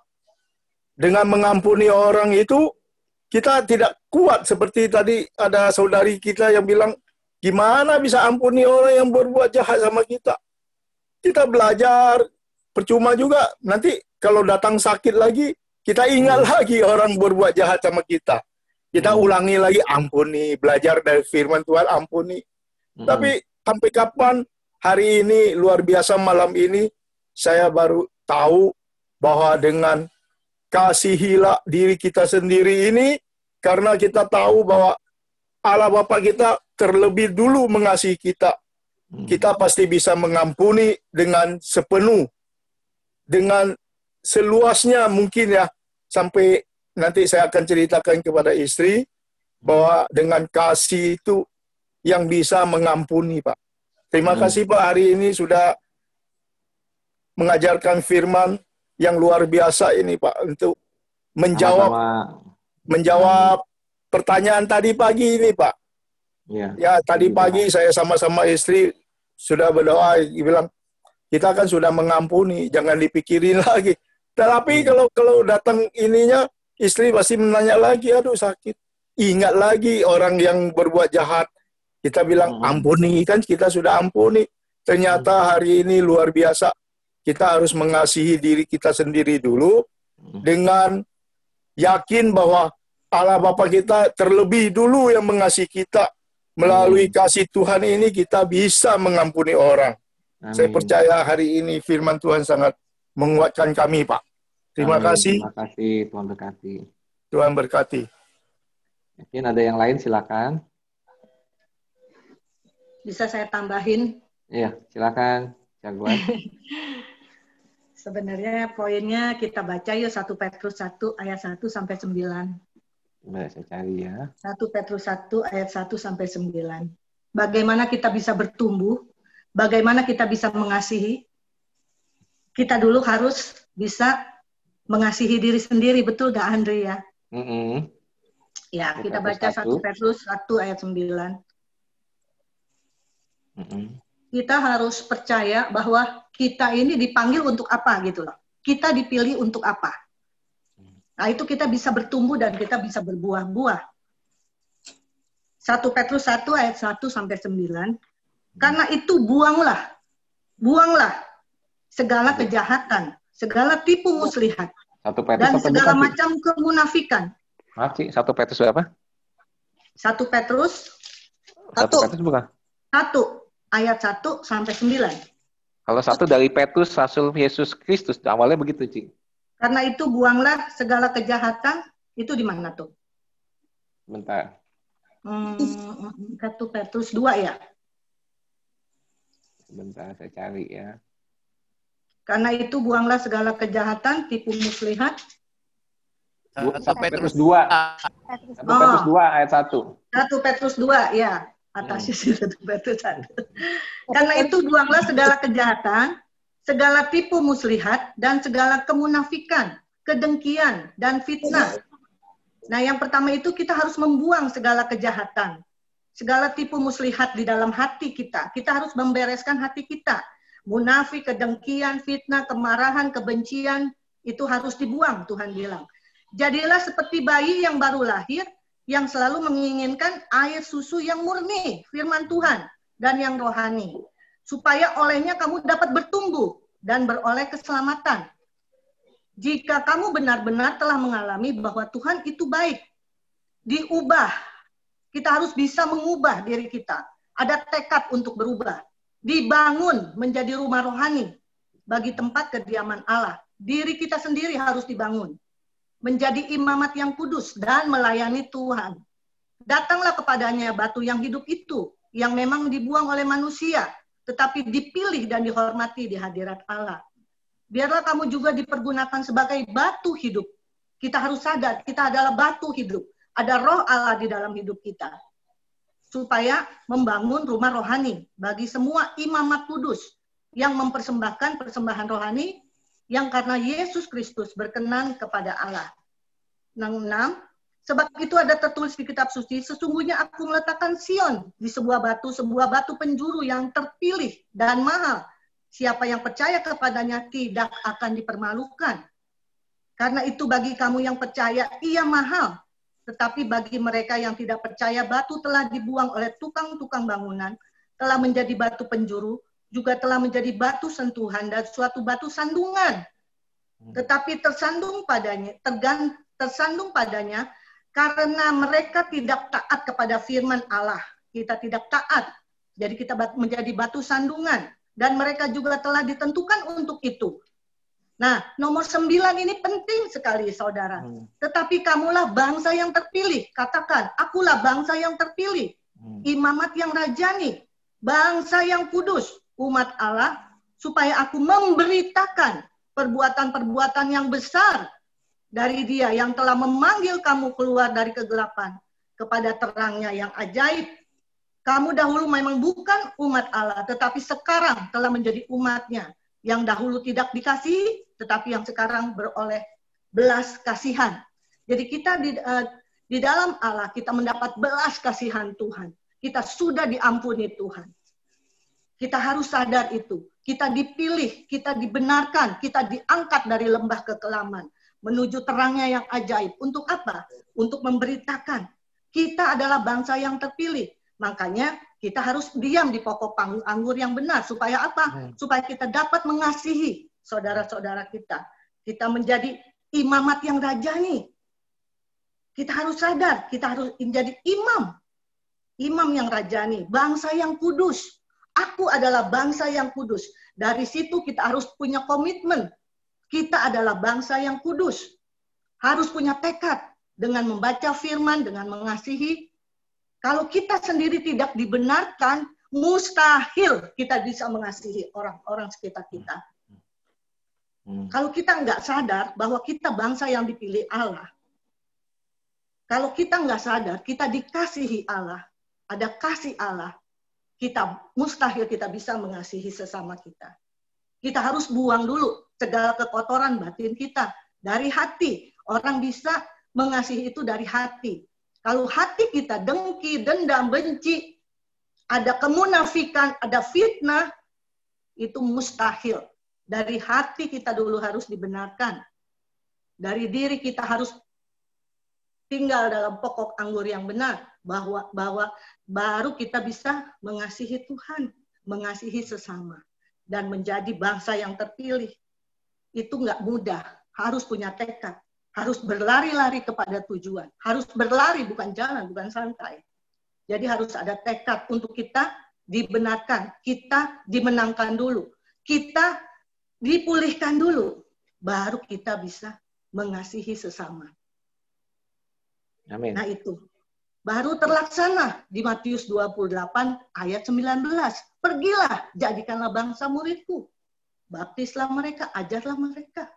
dengan mengampuni orang itu kita tidak kuat seperti tadi ada saudari kita yang bilang Gimana bisa ampuni orang yang berbuat jahat sama kita? Kita belajar, percuma juga. Nanti kalau datang sakit lagi, kita ingat hmm. lagi orang berbuat jahat sama kita. Kita hmm. ulangi lagi, ampuni. Belajar dari firman Tuhan, ampuni. Hmm. Tapi sampai kapan hari ini, luar biasa malam ini, saya baru tahu bahwa dengan kasihilah diri kita sendiri ini, karena kita tahu bahwa Allah Bapa kita terlebih dulu mengasihi kita, hmm. kita pasti bisa mengampuni dengan sepenuh, dengan seluasnya mungkin ya, sampai nanti saya akan ceritakan kepada istri bahwa dengan kasih itu yang bisa mengampuni, Pak. Terima hmm. kasih Pak hari ini sudah mengajarkan firman yang luar biasa ini Pak untuk menjawab Sama-sama. menjawab pertanyaan tadi pagi ini Pak. Ya, ya tadi pagi saya sama-sama istri sudah berdoa, bilang kita kan sudah mengampuni, jangan dipikirin lagi. Tetapi hmm. kalau kalau datang ininya istri pasti menanya lagi, aduh sakit. Ingat lagi orang yang berbuat jahat. Kita bilang hmm. ampuni kan kita sudah ampuni. Ternyata hmm. hari ini luar biasa. Kita harus mengasihi diri kita sendiri dulu dengan yakin bahwa Allah Bapa kita terlebih dulu yang mengasihi kita Melalui kasih Tuhan ini kita bisa mengampuni orang. Amin. Saya percaya hari ini firman Tuhan sangat menguatkan kami, Pak. Terima Amin. kasih. Terima kasih, Tuhan berkati. Tuhan berkati. Mungkin ada yang lain, silakan. Bisa saya tambahin? Iya, silakan. Jagoan. Sebenarnya poinnya kita baca yuk 1 Petrus 1 ayat 1 sampai 9. Coba saya cari ya. 1 Petrus 1 ayat 1 sampai 9. Bagaimana kita bisa bertumbuh? Bagaimana kita bisa mengasihi? Kita dulu harus bisa mengasihi diri sendiri, betul gak Andre ya? Mm -hmm. Ya, kita baca 1 Petrus 1 ayat 9. Mm -hmm. Kita harus percaya bahwa kita ini dipanggil untuk apa gitu loh. Kita dipilih untuk apa. Nah, itu kita bisa bertumbuh dan kita bisa berbuah-buah. 1 Petrus 1 ayat 1 sampai 9. Karena itu buanglah, buanglah segala kejahatan, segala tipu muslihat, satu Petrus dan segala bukan, macam kemunafikan. Maaf sih, satu Petrus berapa? Satu Petrus. Satu Petrus bukan? Satu ayat 1 sampai 9. Kalau satu dari Petrus, Rasul Yesus Kristus, awalnya begitu, Ci. Karena itu buanglah segala kejahatan, itu di mana tuh? Bentar. Hmm, satu Petrus 2 ya? Bentar, saya cari ya. Karena itu buanglah segala kejahatan, tipu muslihat. Satu Petrus 2. Satu Petrus 2 ayat 1. Satu Petrus 2, ya atasnya sih satu batu satu. Karena itu buanglah segala kejahatan, segala tipu muslihat, dan segala kemunafikan, kedengkian, dan fitnah. Nah, yang pertama itu kita harus membuang segala kejahatan, segala tipu muslihat di dalam hati kita. Kita harus membereskan hati kita. Munafik, kedengkian, fitnah, kemarahan, kebencian, itu harus dibuang, Tuhan bilang. Jadilah seperti bayi yang baru lahir, yang selalu menginginkan air susu yang murni, firman Tuhan, dan yang rohani. Supaya olehnya kamu dapat bertumbuh dan beroleh keselamatan. Jika kamu benar-benar telah mengalami bahwa Tuhan itu baik, diubah. Kita harus bisa mengubah diri kita. Ada tekad untuk berubah. Dibangun menjadi rumah rohani bagi tempat kediaman Allah. Diri kita sendiri harus dibangun menjadi imamat yang kudus dan melayani Tuhan. Datanglah kepadanya batu yang hidup itu, yang memang dibuang oleh manusia, tetapi dipilih dan dihormati di hadirat Allah. Biarlah kamu juga dipergunakan sebagai batu hidup. Kita harus sadar, kita adalah batu hidup. Ada roh Allah di dalam hidup kita. Supaya membangun rumah rohani bagi semua imamat kudus yang mempersembahkan persembahan rohani yang karena Yesus Kristus berkenan kepada Allah. Yang enam, sebab itu ada tertulis di kitab suci, sesungguhnya aku meletakkan Sion di sebuah batu, sebuah batu penjuru yang terpilih dan mahal. Siapa yang percaya kepadanya tidak akan dipermalukan. Karena itu bagi kamu yang percaya, ia mahal. Tetapi bagi mereka yang tidak percaya, batu telah dibuang oleh tukang-tukang bangunan, telah menjadi batu penjuru, juga telah menjadi batu sentuhan dan suatu batu sandungan. Hmm. Tetapi tersandung padanya, tergan, tersandung padanya karena mereka tidak taat kepada firman Allah. Kita tidak taat. Jadi kita menjadi batu sandungan. Dan mereka juga telah ditentukan untuk itu. Nah, nomor sembilan ini penting sekali, saudara. Hmm. Tetapi kamulah bangsa yang terpilih. Katakan, akulah bangsa yang terpilih. Hmm. Imamat yang rajani. Bangsa yang kudus umat Allah supaya aku memberitakan perbuatan-perbuatan yang besar dari dia yang telah memanggil kamu keluar dari kegelapan kepada terangnya yang ajaib. Kamu dahulu memang bukan umat Allah, tetapi sekarang telah menjadi umatnya. Yang dahulu tidak dikasihi, tetapi yang sekarang beroleh belas kasihan. Jadi kita di, uh, di dalam Allah, kita mendapat belas kasihan Tuhan. Kita sudah diampuni Tuhan. Kita harus sadar itu. Kita dipilih, kita dibenarkan, kita diangkat dari lembah kekelaman menuju terangnya yang ajaib. Untuk apa? Untuk memberitakan kita adalah bangsa yang terpilih. Makanya kita harus diam di pokok anggur yang benar. Supaya apa? Hmm. Supaya kita dapat mengasihi saudara-saudara kita. Kita menjadi imamat yang rajani. Kita harus sadar, kita harus menjadi imam. Imam yang rajani, bangsa yang kudus, Aku adalah bangsa yang kudus. Dari situ kita harus punya komitmen. Kita adalah bangsa yang kudus. Harus punya tekad dengan membaca firman, dengan mengasihi. Kalau kita sendiri tidak dibenarkan, mustahil kita bisa mengasihi orang-orang sekitar kita. Hmm. Kalau kita nggak sadar bahwa kita bangsa yang dipilih Allah, kalau kita nggak sadar kita dikasihi Allah, ada kasih Allah, kita mustahil kita bisa mengasihi sesama kita. Kita harus buang dulu segala kekotoran batin kita dari hati. Orang bisa mengasihi itu dari hati. Kalau hati kita dengki, dendam, benci, ada kemunafikan, ada fitnah, itu mustahil. Dari hati kita dulu harus dibenarkan. Dari diri kita harus tinggal dalam pokok anggur yang benar bahwa bahwa baru kita bisa mengasihi Tuhan, mengasihi sesama dan menjadi bangsa yang terpilih. Itu nggak mudah, harus punya tekad harus berlari-lari kepada tujuan, harus berlari bukan jalan, bukan santai. Jadi harus ada tekad untuk kita dibenarkan, kita dimenangkan dulu, kita dipulihkan dulu, baru kita bisa mengasihi sesama. Amin. Nah itu baru terlaksana di Matius 28 ayat 19. Pergilah, jadikanlah bangsa muridku. Baptislah mereka, ajarlah mereka.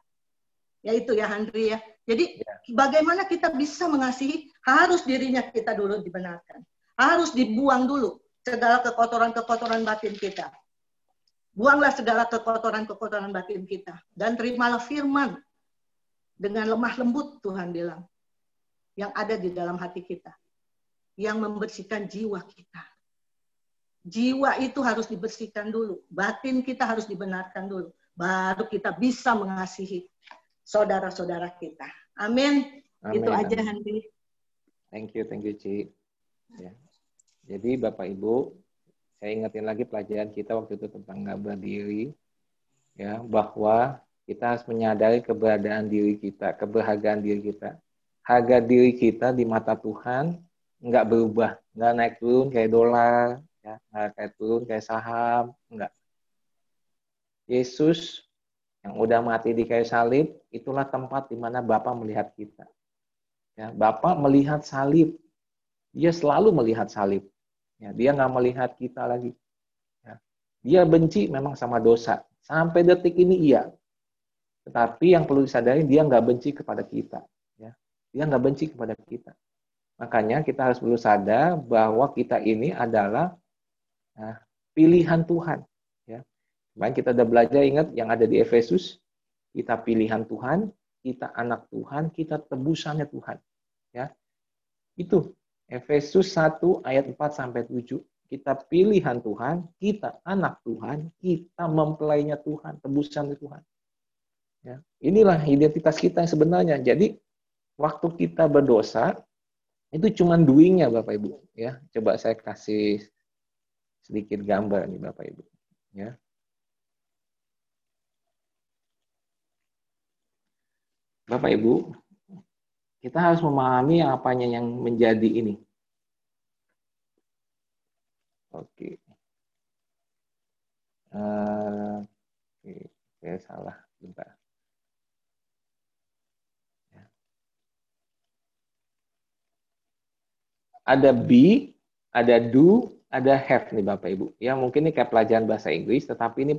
Ya itu ya Andri ya. Jadi ya. bagaimana kita bisa mengasihi harus dirinya kita dulu dibenarkan. Harus dibuang dulu segala kekotoran-kekotoran batin kita. Buanglah segala kekotoran-kekotoran batin kita dan terimalah firman dengan lemah lembut Tuhan bilang yang ada di dalam hati kita yang membersihkan jiwa kita. Jiwa itu harus dibersihkan dulu, batin kita harus dibenarkan dulu, baru kita bisa mengasihi saudara-saudara kita. Amin. Amin. Itu aja Handi. Thank you, thank you Ci. Ya. Jadi Bapak Ibu, saya ingetin lagi pelajaran kita waktu itu tentang nggak berdiri, ya bahwa kita harus menyadari keberadaan diri kita, keberhargaan diri kita. Harga diri kita di mata Tuhan nggak berubah, nggak naik turun kayak dolar, ya, nggak kayak turun kayak saham, nggak. Yesus yang udah mati di kayu salib, itulah tempat di mana Bapak melihat kita. Ya, Bapak melihat salib. Dia selalu melihat salib. Ya, dia nggak melihat kita lagi. Ya. Dia benci memang sama dosa. Sampai detik ini iya. Tetapi yang perlu disadari, dia nggak benci kepada kita. Ya. Dia nggak benci kepada kita. Makanya kita harus perlu sadar bahwa kita ini adalah nah, pilihan Tuhan. Kemarin kita udah belajar ingat yang ada di Efesus, kita pilihan Tuhan, kita anak Tuhan, kita tebusannya Tuhan. Ya. Itu Efesus 1 ayat 4 sampai 7. Kita pilihan Tuhan, kita anak Tuhan, kita mempelainya Tuhan, tebusan Tuhan. Ya. Inilah identitas kita yang sebenarnya. Jadi waktu kita berdosa itu cuma doingnya Bapak Ibu. Ya, coba saya kasih sedikit gambar nih Bapak Ibu. Ya. Bapak Ibu, kita harus memahami apanya yang menjadi ini. Oke. Uh, saya salah. Bentar. Ya. Ada be, ada do, ada have nih Bapak Ibu. Ya mungkin ini kayak pelajaran bahasa Inggris, tetapi ini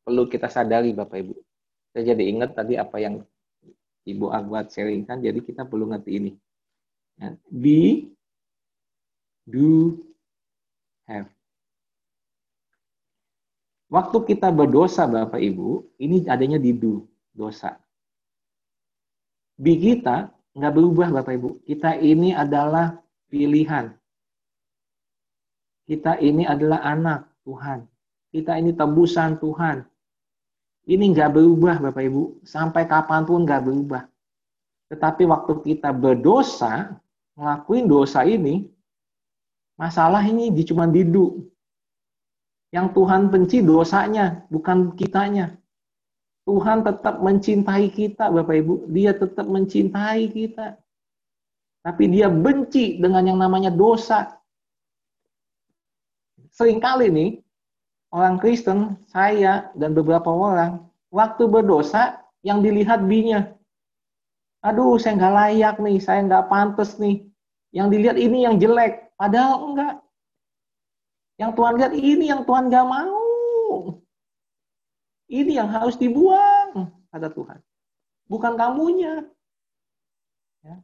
perlu kita sadari Bapak Ibu. Saya jadi ingat tadi apa yang Ibu Agwat sharingkan, jadi kita perlu ngerti ini. Ya, be, do, have. Waktu kita berdosa Bapak Ibu, ini adanya di do, dosa. Be kita nggak berubah Bapak Ibu. Kita ini adalah pilihan. Kita ini adalah anak Tuhan. Kita ini tebusan Tuhan. Ini nggak berubah Bapak Ibu. Sampai kapan pun nggak berubah. Tetapi waktu kita berdosa, ngelakuin dosa ini, masalah ini di cuma didu. Yang Tuhan benci dosanya, bukan kitanya. Tuhan tetap mencintai kita, Bapak Ibu. Dia tetap mencintai kita. Tapi dia benci dengan yang namanya dosa. Seringkali nih, orang Kristen, saya dan beberapa orang, waktu berdosa yang dilihat binya. Aduh, saya nggak layak nih, saya nggak pantas nih. Yang dilihat ini yang jelek, padahal enggak. Yang Tuhan lihat ini yang Tuhan gak mau. Ini yang harus dibuang, kata Tuhan. Bukan kamunya. Ya.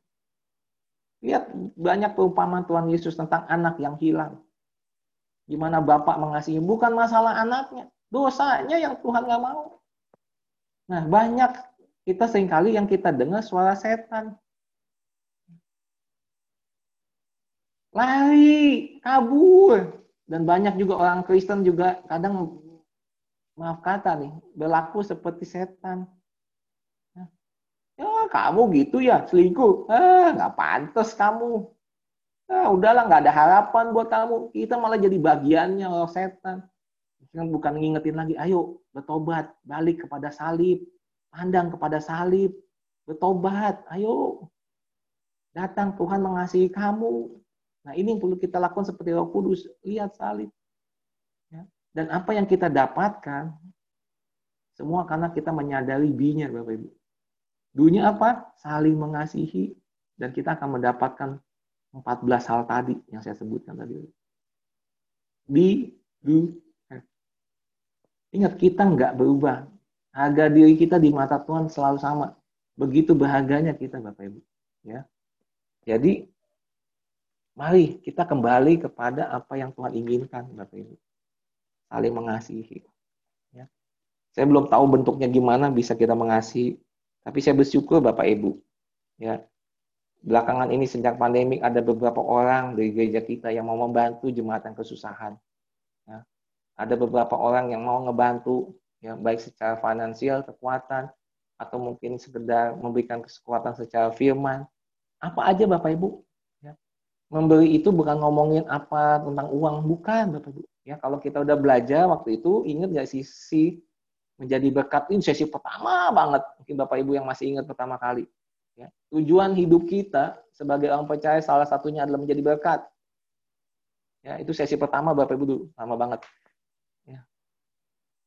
Lihat banyak perumpamaan Tuhan Yesus tentang anak yang hilang. Gimana Bapak mengasihi. Bukan masalah anaknya. Dosanya yang Tuhan gak mau. Nah, banyak kita sering kali yang kita dengar suara setan. Lari, kabur. Dan banyak juga orang Kristen juga kadang, maaf kata nih, berlaku seperti setan. Ya, kamu gitu ya, selingkuh. Ah, nggak pantas kamu. Ah, udahlah, nggak ada harapan buat kamu. Kita malah jadi bagiannya orang setan. Bukan ngingetin lagi, ayo bertobat, balik kepada salib. Pandang kepada salib. Bertobat, ayo. Datang Tuhan mengasihi kamu. Nah ini yang perlu kita lakukan seperti Roh Kudus. Lihat salib. Ya. Dan apa yang kita dapatkan, semua karena kita menyadari binya Bapak Ibu. Dunia apa? Saling mengasihi. Dan kita akan mendapatkan 14 hal tadi yang saya sebutkan tadi. Di, do, Ingat, kita nggak berubah. Harga diri kita di mata Tuhan selalu sama. Begitu bahagianya kita, Bapak Ibu. Ya. Jadi, Mari kita kembali kepada apa yang Tuhan inginkan, Bapak Ibu. Saling mengasihi. Ya. Saya belum tahu bentuknya gimana bisa kita mengasihi, tapi saya bersyukur Bapak Ibu. Ya. Belakangan ini sejak pandemik ada beberapa orang dari gereja kita yang mau membantu jemaat yang kesusahan. Ya. Ada beberapa orang yang mau ngebantu, ya baik secara finansial, kekuatan, atau mungkin sekedar memberikan kekuatan secara firman. Apa aja Bapak Ibu memberi itu bukan ngomongin apa tentang uang, bukan Bapak Ibu. Ya, kalau kita udah belajar waktu itu, ingat nggak sisi menjadi berkat ini sesi pertama banget. Mungkin Bapak Ibu yang masih ingat pertama kali. Ya, tujuan hidup kita sebagai orang percaya salah satunya adalah menjadi berkat. Ya, itu sesi pertama Bapak Ibu dulu, lama banget. Ya.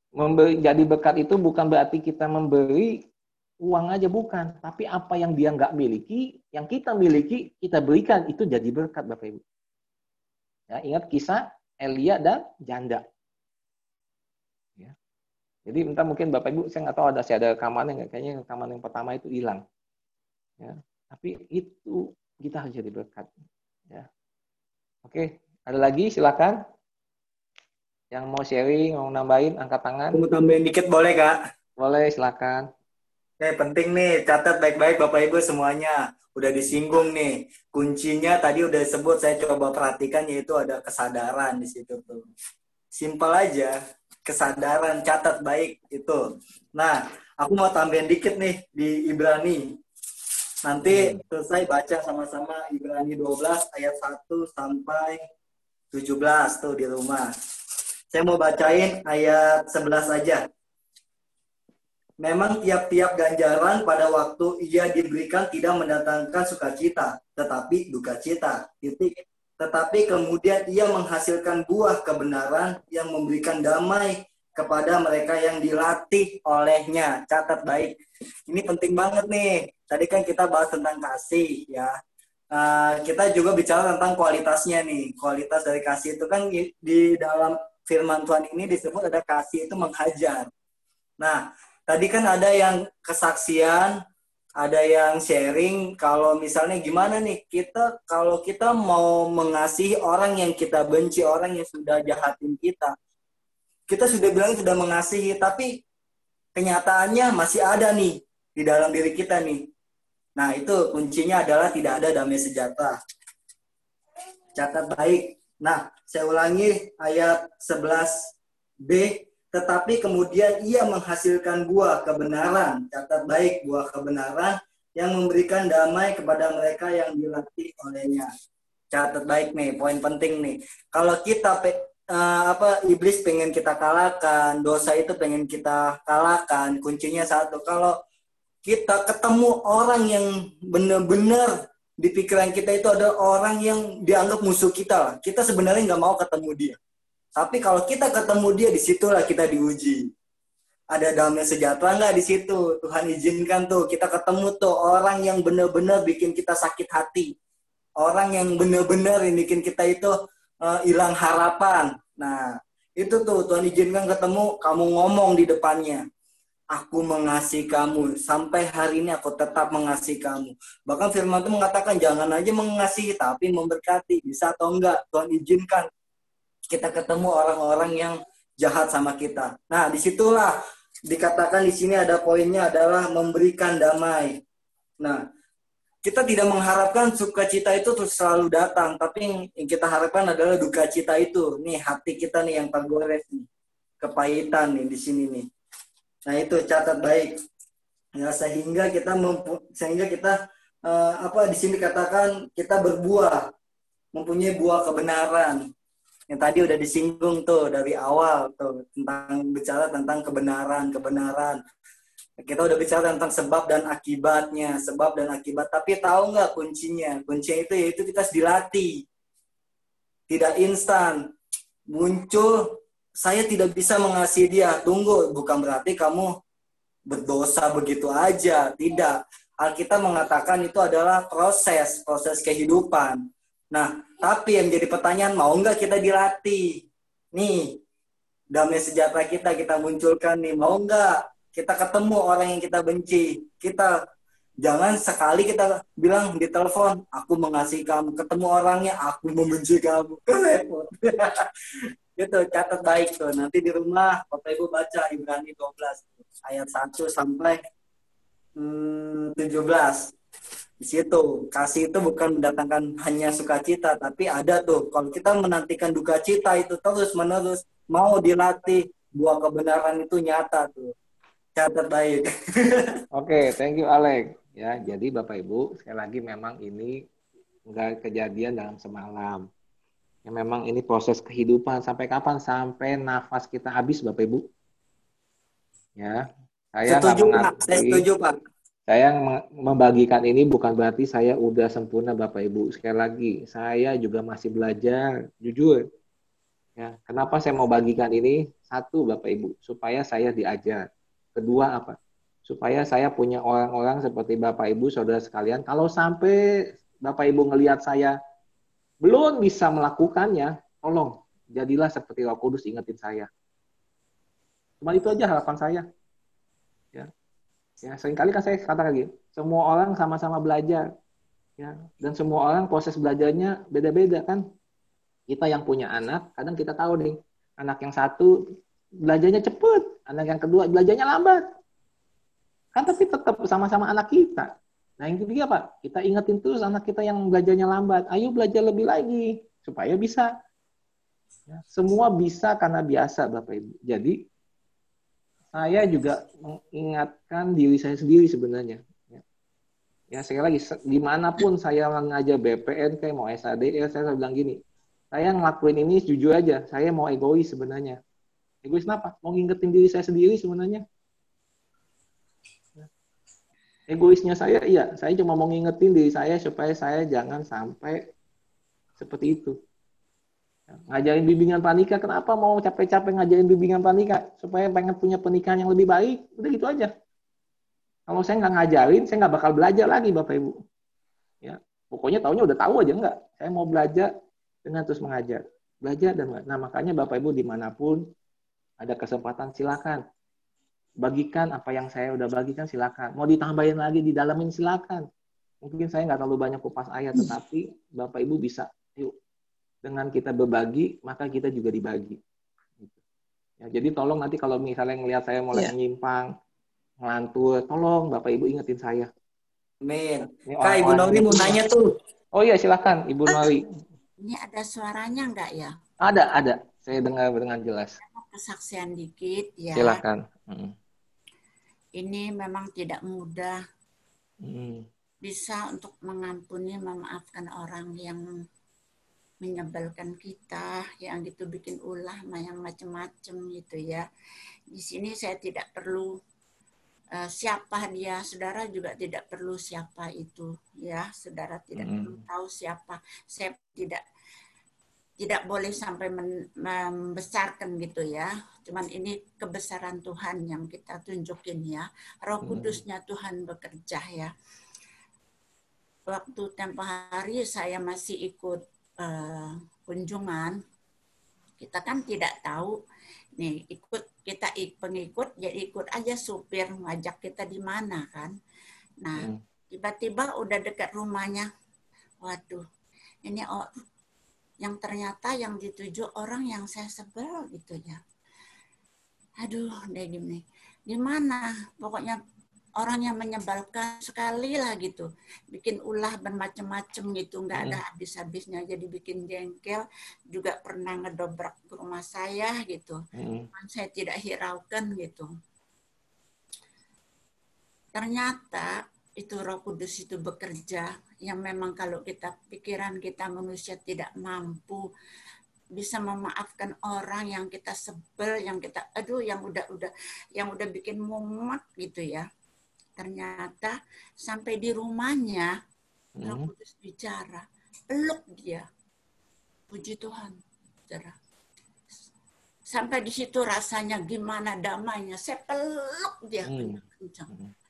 Memberi jadi berkat itu bukan berarti kita memberi uang aja bukan, tapi apa yang dia nggak miliki, yang kita miliki, kita berikan, itu jadi berkat Bapak Ibu. Ya, ingat kisah Elia dan janda. Ya. Jadi entah mungkin Bapak Ibu, saya nggak tahu ada saya ada rekaman yang kayaknya rekaman yang pertama itu hilang. Ya. Tapi itu kita harus jadi berkat. Ya. Oke, ada lagi silakan. Yang mau sharing, mau nambahin, angkat tangan. Mau tambahin dikit boleh, Kak? Boleh, silakan. Oke, penting nih, catat baik-baik Bapak Ibu semuanya. Udah disinggung nih. Kuncinya tadi udah disebut, saya coba perhatikan yaitu ada kesadaran di situ tuh. Simpel aja, kesadaran, catat baik itu. Nah, aku mau tambahin dikit nih di Ibrani. Nanti hmm. selesai baca sama-sama Ibrani 12 ayat 1 sampai 17 tuh di rumah. Saya mau bacain ayat 11 aja. Memang tiap-tiap ganjaran pada waktu ia diberikan tidak mendatangkan sukacita, tetapi duka cita. Titik. Tetapi kemudian ia menghasilkan buah kebenaran yang memberikan damai kepada mereka yang dilatih olehnya. Catat baik. Ini penting banget nih. Tadi kan kita bahas tentang kasih ya. Uh, kita juga bicara tentang kualitasnya nih. Kualitas dari kasih itu kan di dalam firman Tuhan ini disebut ada kasih itu menghajar. Nah, tadi kan ada yang kesaksian, ada yang sharing kalau misalnya gimana nih kita kalau kita mau mengasihi orang yang kita benci, orang yang sudah jahatin kita. Kita sudah bilang sudah mengasihi tapi kenyataannya masih ada nih di dalam diri kita nih. Nah, itu kuncinya adalah tidak ada damai sejahtera. Catat baik. Nah, saya ulangi ayat 11b tetapi kemudian ia menghasilkan buah kebenaran, catat baik buah kebenaran yang memberikan damai kepada mereka yang dilatih olehnya. Catat baik nih, poin penting nih. Kalau kita uh, apa iblis pengen kita kalahkan, dosa itu pengen kita kalahkan, kuncinya satu. Kalau kita ketemu orang yang benar-benar di pikiran kita itu ada orang yang dianggap musuh kita, kita sebenarnya nggak mau ketemu dia tapi kalau kita ketemu dia, di situlah kita diuji. Ada damai sejahtera nggak di situ? Tuhan izinkan tuh kita ketemu tuh orang yang benar-benar bikin kita sakit hati. Orang yang benar-benar bikin kita itu uh, hilang harapan. Nah, itu tuh Tuhan izinkan ketemu, kamu ngomong di depannya. Aku mengasihi kamu. Sampai hari ini aku tetap mengasihi kamu. Bahkan firman itu mengatakan jangan aja mengasihi, tapi memberkati. Bisa atau enggak, Tuhan izinkan kita ketemu orang-orang yang jahat sama kita. Nah, di situlah dikatakan di sini ada poinnya adalah memberikan damai. Nah, kita tidak mengharapkan sukacita itu terus selalu datang, tapi yang kita harapkan adalah duka cita itu. Nih hati kita nih yang tergores nih, kepahitan nih di sini nih. Nah itu catat baik. Ya sehingga kita sehingga kita uh, apa di sini katakan kita berbuah, mempunyai buah kebenaran. Yang tadi udah disinggung tuh dari awal tuh tentang bicara tentang kebenaran, kebenaran kita udah bicara tentang sebab dan akibatnya, sebab dan akibat. Tapi tahu nggak kuncinya? Kuncinya itu yaitu kita harus dilatih. Tidak instan. Muncul, saya tidak bisa mengasihi dia. Tunggu, bukan berarti kamu berdosa begitu aja. Tidak. Alkitab mengatakan itu adalah proses, proses kehidupan. Nah, tapi yang jadi pertanyaan, mau nggak kita dilatih? Nih, damai sejahtera kita kita munculkan nih, mau nggak kita ketemu orang yang kita benci. Kita jangan sekali kita bilang di telepon aku mengasihi kamu ketemu orangnya aku membenci kamu. Itu catat baik tuh. Nanti di rumah bapak ibu baca Ibrani 12 ayat 1 sampai hmm, 17 di situ kasih itu bukan mendatangkan hanya sukacita tapi ada tuh. Kalau kita menantikan duka cita itu terus menerus mau dilatih buah kebenaran itu nyata tuh catat baik. Oke, okay, thank you Alex. Ya, jadi Bapak Ibu, sekali lagi memang ini enggak kejadian dalam semalam. Ya, memang ini proses kehidupan sampai kapan? Sampai nafas kita habis Bapak Ibu. Ya, saya setuju Pak, saya setuju Pak. Saya membagikan ini bukan berarti saya udah sempurna Bapak Ibu. Sekali lagi, saya juga masih belajar, jujur. Ya, kenapa saya mau bagikan ini? Satu Bapak Ibu, supaya saya diajar Kedua apa? Supaya saya punya orang-orang seperti Bapak Ibu, saudara sekalian, kalau sampai Bapak Ibu ngelihat saya belum bisa melakukannya, tolong jadilah seperti Roh Kudus ingetin saya. Cuma itu aja harapan saya. Ya. Ya, sering kali kan saya katakan lagi, semua orang sama-sama belajar. Ya, dan semua orang proses belajarnya beda-beda kan. Kita yang punya anak, kadang kita tahu nih, anak yang satu belajarnya cepet, anak yang kedua belajarnya lambat. Kan tapi tetap sama-sama anak kita. Nah yang ketiga Pak, kita ingetin terus anak kita yang belajarnya lambat. Ayo belajar lebih lagi supaya bisa. Ya, semua bisa karena biasa Bapak Ibu. Jadi saya juga mengingatkan diri saya sendiri sebenarnya. Ya, ya sekali lagi, di mana pun saya mengajar BPN kayak mau SAD, ya saya bilang gini, saya ngelakuin ini jujur aja, saya mau egois sebenarnya. Egois kenapa? Mau ngingetin diri saya sendiri sebenarnya. Egoisnya saya, iya. Saya cuma mau ngingetin diri saya supaya saya jangan sampai seperti itu. Ngajarin bimbingan panika, kenapa mau capek-capek ngajarin bimbingan panika? Supaya pengen punya pernikahan yang lebih baik. Udah gitu aja. Kalau saya nggak ngajarin, saya nggak bakal belajar lagi Bapak Ibu. Ya, pokoknya tahunya udah tahu aja nggak. Saya mau belajar dengan terus mengajar. Belajar dan nah makanya Bapak Ibu di mana pun ada kesempatan silakan. Bagikan apa yang saya udah bagikan silakan. Mau ditambahin lagi di dalamin silakan. Mungkin saya nggak terlalu banyak kupas ayat, tetapi Bapak Ibu bisa. Yuk, dengan kita berbagi, maka kita juga dibagi. Ya, jadi tolong nanti kalau misalnya ngelihat saya mulai yeah. menyimpang, ngelantur, tolong Bapak Ibu ingetin saya. Amin. Kak, Ibu Nori mau nanya tuh. Oh iya, silakan Ibu Nori. Ini ada suaranya enggak ya? Ada, ada. Saya dengar dengan jelas kesaksian dikit ya. Silakan. Hmm. Ini memang tidak mudah. Hmm. Bisa untuk mengampuni, memaafkan orang yang menyebalkan kita, yang gitu bikin ulah, yang macam-macam gitu ya. Di sini saya tidak perlu uh, siapa dia, saudara juga tidak perlu siapa itu, ya, saudara tidak hmm. perlu tahu siapa. Saya tidak tidak boleh sampai membesarkan gitu ya. Cuman ini kebesaran Tuhan yang kita tunjukin ya. Roh hmm. Kudusnya Tuhan bekerja ya. Waktu tempo hari saya masih ikut uh, kunjungan. kita kan tidak tahu nih ikut kita pengikut jadi ikut aja supir ngajak kita di mana kan nah hmm. tiba-tiba udah dekat rumahnya waduh ini oh, yang ternyata yang dituju orang yang saya sebel gitu ya. Aduh deh gini gimana? Pokoknya orang yang menyebalkan sekali lah gitu. Bikin ulah bermacam-macam gitu. Nggak ada hmm. habis-habisnya. Jadi bikin jengkel. Juga pernah ngedobrak ke rumah saya gitu. Hmm. saya tidak hiraukan gitu. Ternyata itu Roh Kudus itu bekerja yang memang kalau kita pikiran kita manusia tidak mampu bisa memaafkan orang yang kita sebel, yang kita aduh yang udah udah yang udah bikin mumet gitu ya. Ternyata sampai di rumahnya hmm. Roh Kudus bicara, peluk dia. Puji Tuhan, saudara. Sampai di situ rasanya gimana damainya. Saya peluk dia hmm. kencang.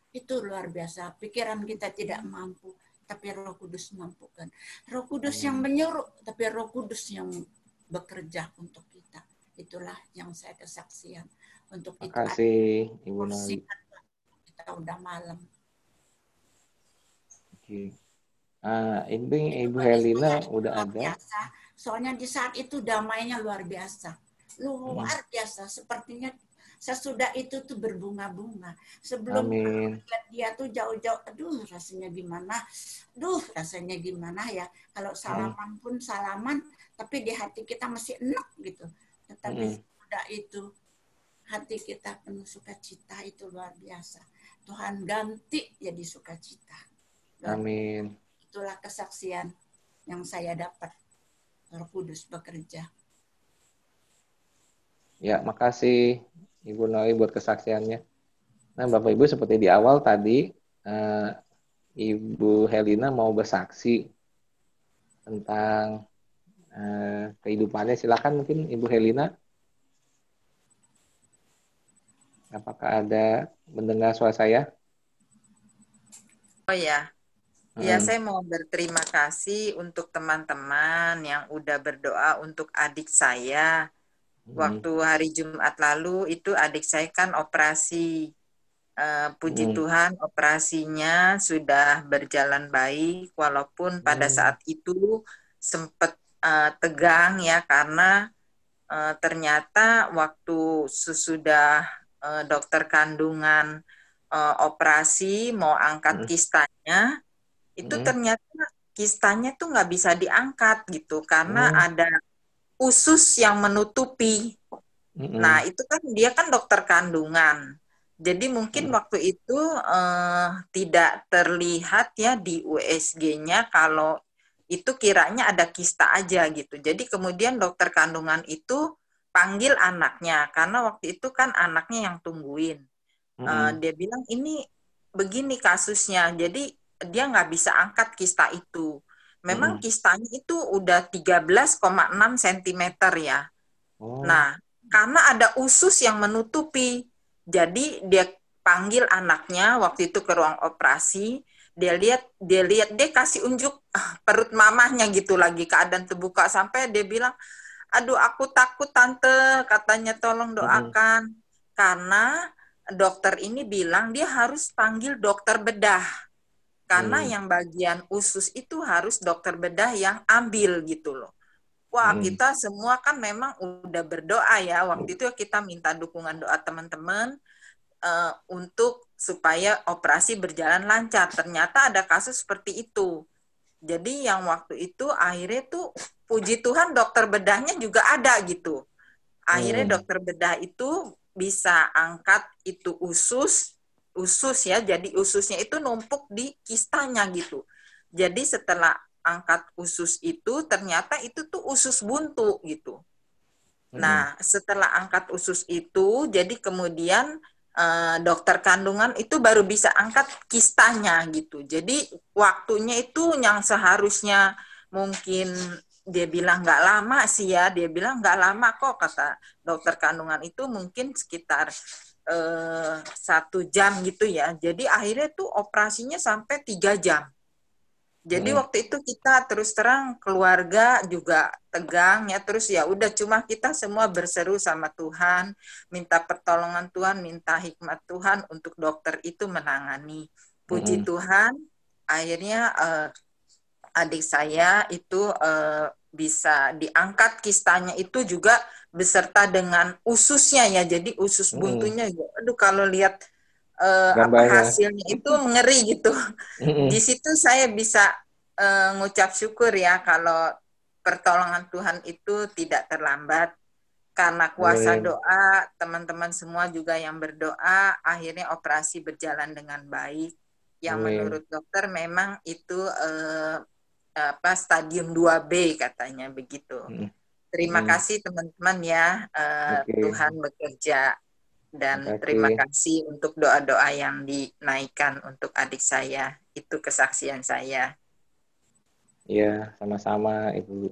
Hmm. Itu luar biasa. Pikiran kita tidak mampu tapi Roh Kudus mampukan. Roh Kudus yang menyuruh, tapi Roh Kudus yang bekerja untuk kita. Itulah yang saya kesaksian. Untuk Terima kasih Ibu Nali. Kita udah malam. Oke. Uh, ini Ibu Helena udah ada. Biasa. Soalnya di saat itu damainya luar biasa. Luar hmm. biasa. Sepertinya sesudah itu tuh berbunga-bunga. Sebelum lihat dia tuh jauh-jauh, aduh rasanya gimana, aduh rasanya gimana ya. Kalau salaman pun salaman, tapi di hati kita masih enak gitu. Tetapi hmm. sudah itu hati kita penuh sukacita itu luar biasa. Tuhan ganti jadi sukacita. Amin. Itulah kesaksian yang saya dapat. Roh Kudus bekerja. Ya, makasih Ibu Noi buat kesaksiannya. Nah, Bapak Ibu seperti di awal tadi, uh, Ibu Helena mau bersaksi tentang uh, kehidupannya. Silakan mungkin Ibu Helena. Apakah ada mendengar suara saya? Oh ya, Ya, saya mau berterima kasih untuk teman-teman yang udah berdoa untuk adik saya Waktu hari Jumat lalu itu adik saya kan operasi. Uh, puji hmm. Tuhan operasinya sudah berjalan baik walaupun pada hmm. saat itu sempat uh, tegang ya karena uh, ternyata waktu sesudah uh, dokter kandungan uh, operasi mau angkat hmm. kistanya itu hmm. ternyata kistanya tuh nggak bisa diangkat gitu karena hmm. ada usus yang menutupi. Mm-hmm. Nah, itu kan dia kan dokter kandungan. Jadi mungkin mm. waktu itu uh, tidak terlihat ya di USG-nya kalau itu kiranya ada kista aja gitu. Jadi kemudian dokter kandungan itu panggil anaknya karena waktu itu kan anaknya yang tungguin. Mm-hmm. Uh, dia bilang ini begini kasusnya. Jadi dia nggak bisa angkat kista itu. Memang hmm. kistanya itu udah 13,6 cm ya. Oh. Nah, karena ada usus yang menutupi, jadi dia panggil anaknya waktu itu ke ruang operasi, dia lihat dia lihat dia kasih unjuk perut mamahnya gitu lagi keadaan terbuka sampai dia bilang, "Aduh, aku takut tante," katanya tolong doakan. Hmm. Karena dokter ini bilang dia harus panggil dokter bedah karena hmm. yang bagian usus itu harus dokter bedah yang ambil gitu loh. Wah, hmm. kita semua kan memang udah berdoa ya. Waktu itu kita minta dukungan doa teman-teman uh, untuk supaya operasi berjalan lancar. Ternyata ada kasus seperti itu. Jadi yang waktu itu akhirnya tuh puji Tuhan dokter bedahnya juga ada gitu. Akhirnya hmm. dokter bedah itu bisa angkat itu usus usus ya. Jadi ususnya itu numpuk di kistanya gitu. Jadi setelah angkat usus itu ternyata itu tuh usus buntu gitu. Hmm. Nah, setelah angkat usus itu jadi kemudian eh, dokter kandungan itu baru bisa angkat kistanya gitu. Jadi waktunya itu yang seharusnya mungkin dia bilang nggak lama sih ya, dia bilang nggak lama kok kata dokter kandungan itu mungkin sekitar Eh, satu jam gitu ya. Jadi akhirnya tuh operasinya sampai tiga jam. Jadi hmm. waktu itu kita terus terang keluarga juga tegang ya terus ya udah cuma kita semua berseru sama Tuhan, minta pertolongan Tuhan, minta hikmat Tuhan untuk dokter itu menangani. Puji hmm. Tuhan, akhirnya uh, adik saya itu uh, bisa diangkat kistanya itu juga beserta dengan ususnya ya. Jadi usus buntunya hmm. aduh kalau lihat uh, apa hasilnya itu mengeri gitu. Di situ saya bisa uh, ngucap syukur ya kalau pertolongan Tuhan itu tidak terlambat karena kuasa doa teman-teman semua juga yang berdoa akhirnya operasi berjalan dengan baik. Yang menurut dokter memang itu uh, apa stadium 2B katanya begitu. Terima hmm. kasih teman-teman ya uh, okay. Tuhan bekerja dan okay. terima kasih untuk doa-doa yang dinaikkan untuk adik saya. Itu kesaksian saya. Iya, sama-sama Ibu.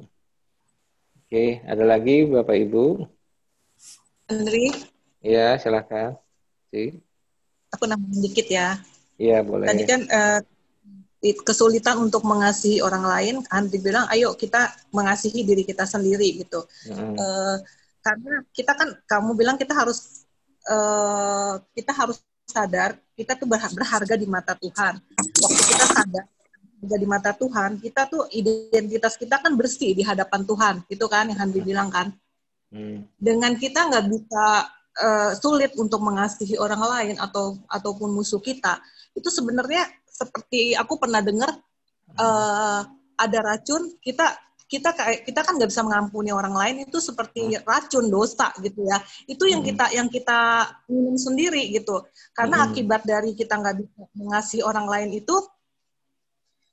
Oke, ada lagi Bapak Ibu? Andri? Iya, silakan. Si. Aku nambahin dikit ya. Iya, boleh. Tadi kan uh, kesulitan untuk mengasihi orang lain, Andri bilang, ayo kita mengasihi diri kita sendiri gitu. Hmm. Uh, karena kita kan, kamu bilang kita harus uh, kita harus sadar kita tuh berharga di mata Tuhan. Waktu kita sadar di mata Tuhan, kita tuh identitas kita kan bersih di hadapan Tuhan, itu kan yang Handi bilang kan. Hmm. Dengan kita nggak bisa uh, sulit untuk mengasihi orang lain atau ataupun musuh kita, itu sebenarnya seperti aku pernah dengar uh, ada racun kita kita kayak kita kan nggak bisa mengampuni orang lain itu seperti hmm. racun dosa gitu ya itu yang hmm. kita yang kita minum sendiri gitu karena hmm. akibat dari kita nggak bisa mengasihi orang lain itu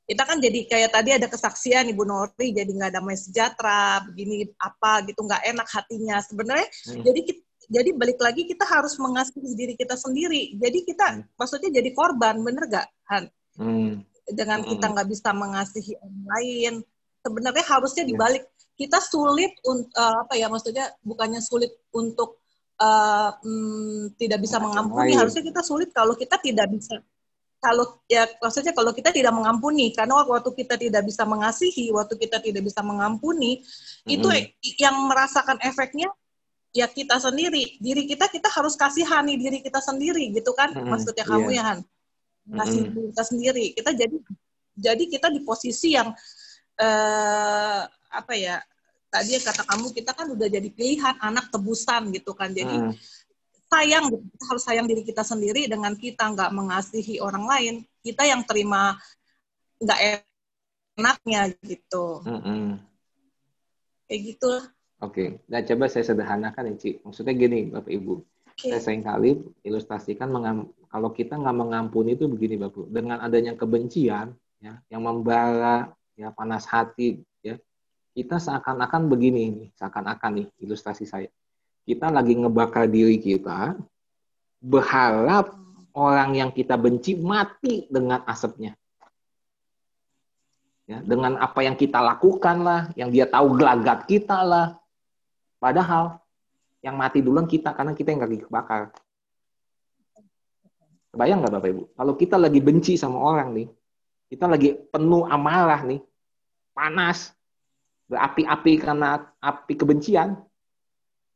kita kan jadi kayak tadi ada kesaksian ibu Nori jadi nggak damai sejahtera begini apa gitu nggak enak hatinya sebenarnya hmm. jadi kita, jadi balik lagi kita harus mengasihi diri kita sendiri jadi kita hmm. maksudnya jadi korban bener gak Han hmm. dengan kita nggak bisa mengasihi orang lain sebenarnya harusnya iya. dibalik kita sulit untuk uh, eh, apa ya maksudnya bukannya sulit untuk uh, mm, tidak bisa mengampuni harusnya kita sulit kalau kita tidak bisa kalau ya maksudnya kalau kita tidak mengampuni karena waktu kita tidak bisa mengasihi waktu kita tidak bisa mengampuni mm-hmm. itu yang merasakan efeknya ya kita sendiri diri kita kita harus kasihani diri kita sendiri gitu kan mm-hmm. maksudnya kamu yeah. ya Han kasih mm-hmm. diri kita sendiri kita jadi jadi kita di posisi yang eh, apa ya tadi kata kamu kita kan udah jadi pilihan anak tebusan gitu kan jadi hmm. sayang gitu. kita harus sayang diri kita sendiri dengan kita nggak mengasihi orang lain kita yang terima nggak enaknya gitu hmm. kayak gitu oke okay. nah coba saya sederhanakan ya Ci maksudnya gini bapak ibu okay. saya sering kali ilustrasikan mengam kalau kita nggak mengampuni itu begini bapak dengan adanya kebencian ya yang membara ya panas hati ya kita seakan-akan begini nih seakan-akan nih ilustrasi saya kita lagi ngebakar diri kita berharap orang yang kita benci mati dengan asapnya ya dengan apa yang kita lakukan lah yang dia tahu gelagat kita lah padahal yang mati duluan kita karena kita yang lagi kebakar Bayang nggak Bapak Ibu? Kalau kita lagi benci sama orang nih, kita lagi penuh amarah nih, panas, berapi-api karena api kebencian.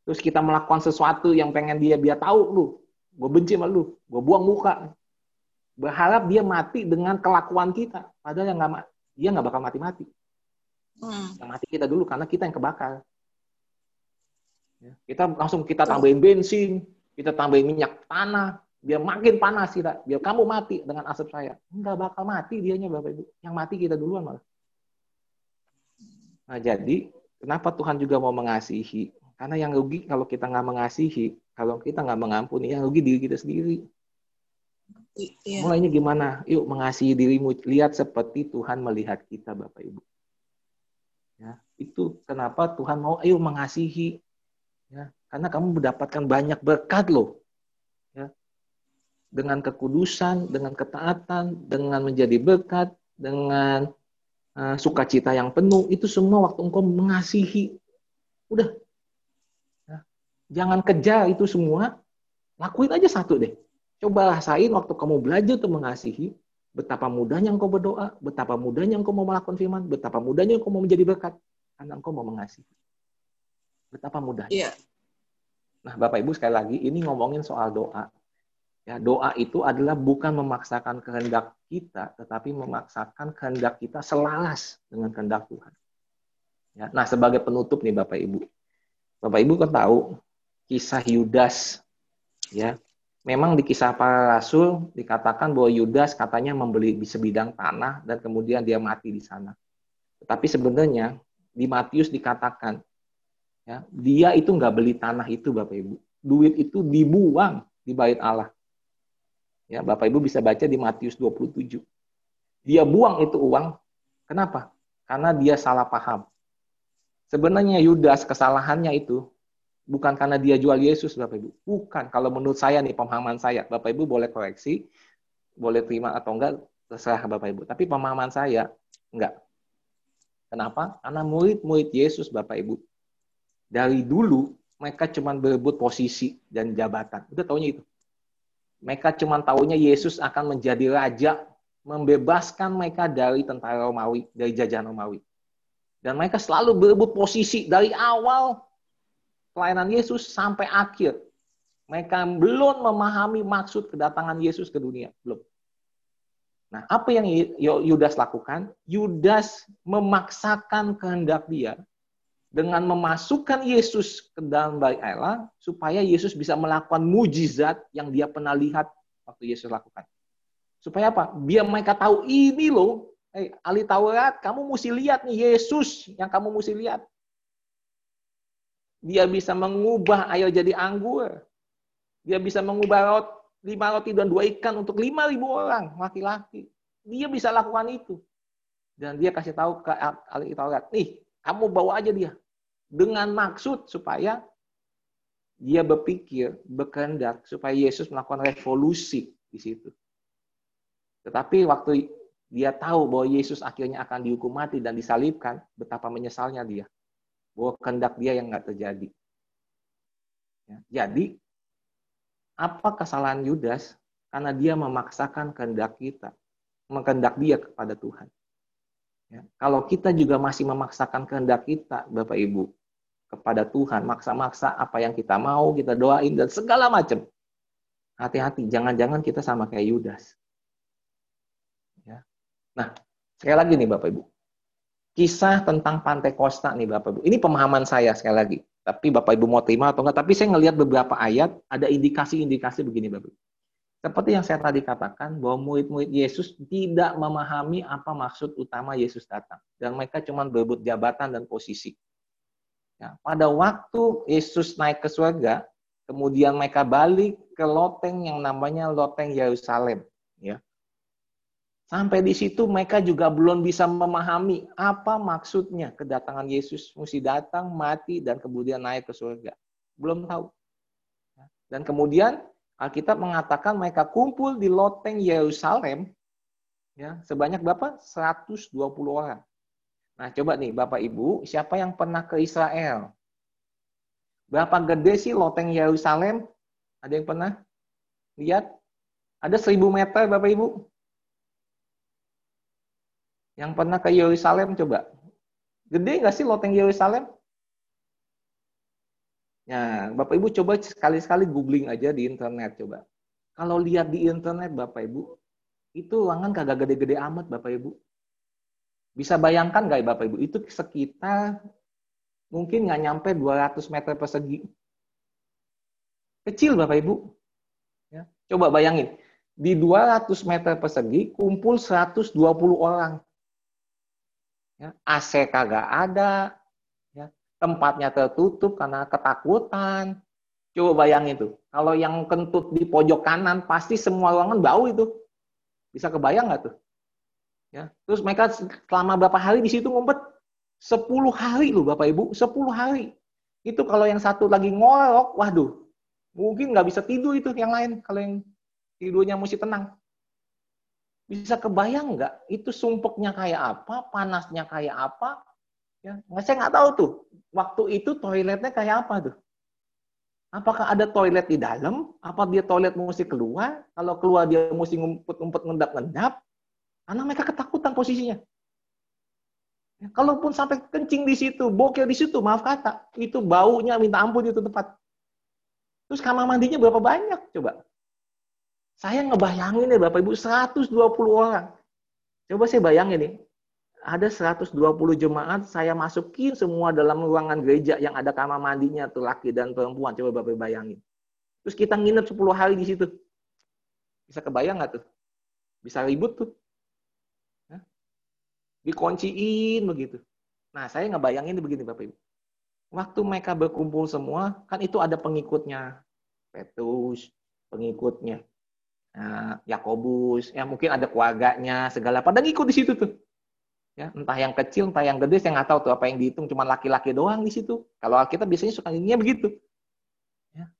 Terus kita melakukan sesuatu yang pengen dia biar tahu lu, gue benci sama lu, gue buang muka. Berharap dia mati dengan kelakuan kita, padahal yang nggak dia nggak bakal mati-mati. Hmm. Yang mati kita dulu karena kita yang kebakar. Ya, kita langsung kita tambahin bensin, kita tambahin minyak tanah, biar makin panas kita, biar kamu mati dengan asap saya. Enggak bakal mati dianya Bapak Ibu. Yang mati kita duluan malah. Nah, jadi kenapa Tuhan juga mau mengasihi? Karena yang rugi kalau kita nggak mengasihi, kalau kita nggak mengampuni, yang rugi diri kita sendiri. Iya. Mulainya gimana? Yuk mengasihi dirimu. Lihat seperti Tuhan melihat kita, Bapak Ibu. Ya, itu kenapa Tuhan mau ayo mengasihi. Ya, karena kamu mendapatkan banyak berkat loh dengan kekudusan, dengan ketaatan, dengan menjadi berkat, dengan uh, sukacita yang penuh, itu semua waktu engkau mengasihi. Udah. Ya. Jangan kejar itu semua, lakuin aja satu deh. Coba rasain waktu kamu belajar untuk mengasihi, Betapa mudahnya engkau berdoa, betapa mudahnya engkau mau melakukan firman, betapa mudahnya engkau mau menjadi berkat. Karena engkau mau mengasihi. Betapa mudahnya. Iya. Nah, Bapak Ibu sekali lagi, ini ngomongin soal doa. Ya, doa itu adalah bukan memaksakan kehendak kita, tetapi memaksakan kehendak kita selaras dengan kehendak Tuhan. Ya, nah, sebagai penutup nih Bapak Ibu. Bapak Ibu kan tahu kisah Yudas ya memang di kisah para rasul dikatakan bahwa Yudas katanya membeli di sebidang tanah dan kemudian dia mati di sana. Tetapi sebenarnya di Matius dikatakan ya dia itu nggak beli tanah itu Bapak Ibu. Duit itu dibuang di bait Allah. Ya, Bapak Ibu bisa baca di Matius 27. Dia buang itu uang. Kenapa? Karena dia salah paham. Sebenarnya Yudas kesalahannya itu bukan karena dia jual Yesus Bapak Ibu. Bukan. Kalau menurut saya nih pemahaman saya, Bapak Ibu boleh koreksi, boleh terima atau enggak terserah Bapak Ibu. Tapi pemahaman saya enggak. Kenapa? Karena murid-murid Yesus Bapak Ibu dari dulu mereka cuma berebut posisi dan jabatan. Udah taunya itu. Mereka cuma taunya Yesus akan menjadi raja, membebaskan mereka dari tentara Romawi, dari jajahan Romawi. Dan mereka selalu berebut posisi dari awal pelayanan Yesus sampai akhir. Mereka belum memahami maksud kedatangan Yesus ke dunia. Belum. Nah, apa yang Yudas lakukan? Yudas memaksakan kehendak dia dengan memasukkan Yesus ke dalam baik Allah supaya Yesus bisa melakukan mujizat yang dia pernah lihat waktu Yesus lakukan. Supaya apa? Biar mereka tahu ini loh, eh, ahli Taurat, kamu mesti lihat nih Yesus yang kamu mesti lihat. Dia bisa mengubah air jadi anggur. Dia bisa mengubah rot, lima roti dan dua ikan untuk lima ribu orang, laki-laki. Dia bisa lakukan itu. Dan dia kasih tahu ke ahli Taurat, nih, kamu bawa aja dia. Dengan maksud supaya dia berpikir, berkehendak, supaya Yesus melakukan revolusi di situ. Tetapi waktu dia tahu bahwa Yesus akhirnya akan dihukum mati dan disalibkan, betapa menyesalnya dia bahwa kehendak dia yang nggak terjadi. Ya, jadi apa kesalahan Yudas? Karena dia memaksakan kehendak kita, mengkehendak dia kepada Tuhan. Ya, kalau kita juga masih memaksakan kehendak kita, Bapak Ibu, kepada Tuhan, maksa-maksa apa yang kita mau, kita doain dan segala macam. Hati-hati, jangan-jangan kita sama kayak Yudas. Ya. Nah, sekali lagi nih Bapak Ibu, kisah tentang Pantai Costa nih Bapak Ibu. Ini pemahaman saya sekali lagi. Tapi Bapak Ibu mau terima atau enggak, tapi saya ngelihat beberapa ayat ada indikasi-indikasi begini Bapak Ibu. Seperti yang saya tadi katakan bahwa murid-murid Yesus tidak memahami apa maksud utama Yesus datang dan mereka cuma berebut jabatan dan posisi. Ya, pada waktu Yesus naik ke surga, kemudian mereka balik ke loteng yang namanya loteng Yerusalem, ya. Sampai di situ mereka juga belum bisa memahami apa maksudnya kedatangan Yesus mesti datang, mati, dan kemudian naik ke surga. Belum tahu. Dan kemudian Alkitab mengatakan mereka kumpul di loteng Yerusalem ya sebanyak berapa? 120 orang. Nah, coba nih Bapak Ibu, siapa yang pernah ke Israel? Berapa gede sih loteng Yerusalem? Ada yang pernah lihat? Ada 1000 meter Bapak Ibu? Yang pernah ke Yerusalem coba. Gede nggak sih loteng Yerusalem? Ya, Bapak Ibu coba sekali-sekali googling aja di internet coba. Kalau lihat di internet Bapak Ibu, itu ruangan kagak gede-gede amat Bapak Ibu. Bisa bayangkan nggak Bapak Ibu? Itu sekitar mungkin nggak nyampe 200 meter persegi. Kecil Bapak Ibu. Ya, coba bayangin, di 200 meter persegi kumpul 120 orang. Ya, AC kagak ada, tempatnya tertutup karena ketakutan. Coba bayangin itu. Kalau yang kentut di pojok kanan, pasti semua ruangan bau itu. Bisa kebayang nggak tuh? Ya, terus mereka selama berapa hari di situ ngumpet? 10 hari loh Bapak Ibu, 10 hari. Itu kalau yang satu lagi ngorok, waduh, mungkin nggak bisa tidur itu yang lain kalau yang tidurnya mesti tenang. Bisa kebayang nggak itu sumpeknya kayak apa, panasnya kayak apa? Ya, saya nggak tahu tuh. Waktu itu toiletnya kayak apa tuh? Apakah ada toilet di dalam? Apa dia toilet mesti keluar? Kalau keluar dia mesti ngumpet-ngumpet ngendap-ngendap? Karena mereka ketakutan posisinya. Ya, kalaupun sampai kencing di situ, bokeh di situ, maaf kata, itu baunya minta ampun itu tempat. Terus kamar mandinya berapa banyak coba? Saya ngebayangin ya Bapak Ibu 120 orang. Coba saya bayangin nih, ada 120 jemaat, saya masukin semua dalam ruangan gereja yang ada kamar mandinya tuh laki dan perempuan. Coba Bapak bayangin. Terus kita nginep 10 hari di situ. Bisa kebayang nggak tuh? Bisa ribut tuh. Dikunciin begitu. Nah, saya ngebayangin begini Bapak Ibu. Waktu mereka berkumpul semua, kan itu ada pengikutnya. Petrus, pengikutnya. Nah, Yakobus, ya mungkin ada keluarganya, segala pada ngikut di situ tuh. Ya, entah yang kecil, entah yang gede, saya nggak tahu tuh apa yang dihitung, cuma laki-laki doang di situ. Kalau kita biasanya suka ininya begitu. Ya.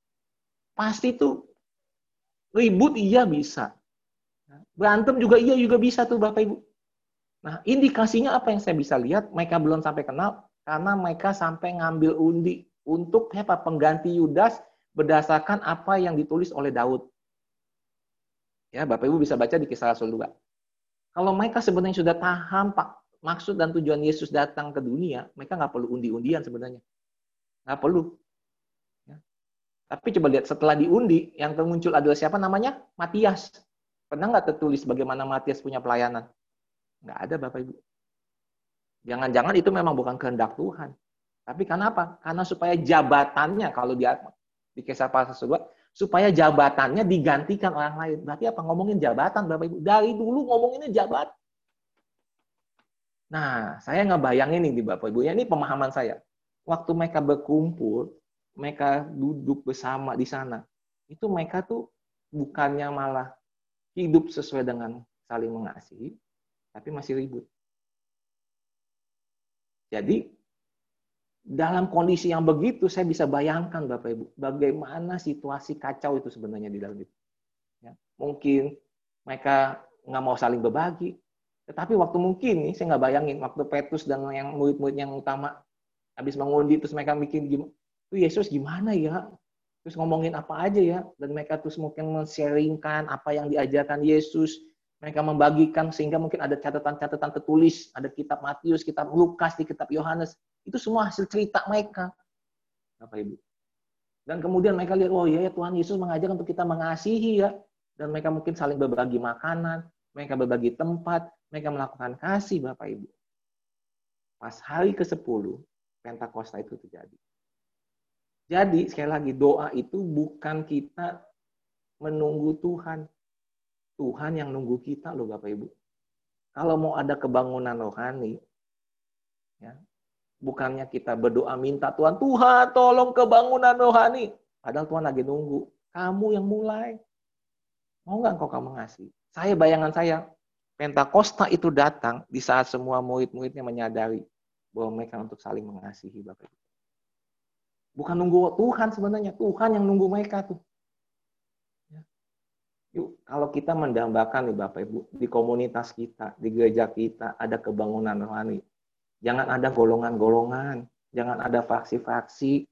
Pasti tuh ribut iya bisa. Berantem juga iya juga bisa tuh Bapak Ibu. Nah, indikasinya apa yang saya bisa lihat? Mereka belum sampai kenal karena mereka sampai ngambil undi untuk apa? Pengganti Yudas berdasarkan apa yang ditulis oleh Daud. Ya, Bapak Ibu bisa baca di Kisah Rasul 2. Kalau mereka sebenarnya sudah paham Pak maksud dan tujuan Yesus datang ke dunia, mereka nggak perlu undi-undian sebenarnya. Nggak perlu. Ya. Tapi coba lihat, setelah diundi, yang termuncul adalah siapa namanya? Matias. Pernah nggak tertulis bagaimana Matias punya pelayanan? Nggak ada Bapak Ibu. Jangan-jangan itu memang bukan kehendak Tuhan. Tapi karena apa? Karena supaya jabatannya, kalau di, di kisah pasal sebuah, supaya jabatannya digantikan orang lain. Berarti apa? Ngomongin jabatan Bapak Ibu. Dari dulu ngomonginnya jabatan. Nah, saya ngebayangin ini di Bapak Ibu, ya ini pemahaman saya. Waktu mereka berkumpul, mereka duduk bersama di sana, itu mereka tuh bukannya malah hidup sesuai dengan saling mengasihi, tapi masih ribut. Jadi, dalam kondisi yang begitu, saya bisa bayangkan Bapak Ibu, bagaimana situasi kacau itu sebenarnya di dalam itu. Ya, mungkin mereka nggak mau saling berbagi, tetapi waktu mungkin nih, saya nggak bayangin, waktu Petrus dan yang murid-murid yang utama habis mengundi, terus mereka bikin gimana, tuh Yesus gimana ya? Terus ngomongin apa aja ya? Dan mereka terus mungkin men-sharingkan apa yang diajarkan Yesus, mereka membagikan sehingga mungkin ada catatan-catatan tertulis, ada kitab Matius, kitab Lukas, di kitab Yohanes. Itu semua hasil cerita mereka. Bapak Ibu. Dan kemudian mereka lihat, oh iya ya Tuhan Yesus mengajar untuk kita mengasihi ya. Dan mereka mungkin saling berbagi makanan, mereka berbagi tempat, mereka melakukan kasih Bapak Ibu. Pas hari ke-10, Pentakosta itu terjadi. Jadi, sekali lagi, doa itu bukan kita menunggu Tuhan. Tuhan yang nunggu kita loh Bapak Ibu. Kalau mau ada kebangunan rohani, ya, bukannya kita berdoa minta Tuhan, Tuhan tolong kebangunan rohani. Padahal Tuhan lagi nunggu. Kamu yang mulai. Mau nggak kau kamu ngasih? Saya bayangan saya, Pentakosta itu datang di saat semua murid-muridnya menyadari bahwa mereka untuk saling mengasihi Bapak Ibu. Bukan nunggu Tuhan sebenarnya, Tuhan yang nunggu mereka tuh. Ya. Yuk, kalau kita mendambakan nih Bapak Ibu, di komunitas kita, di gereja kita, ada kebangunan rohani. Jangan ada golongan-golongan, jangan ada faksi-faksi.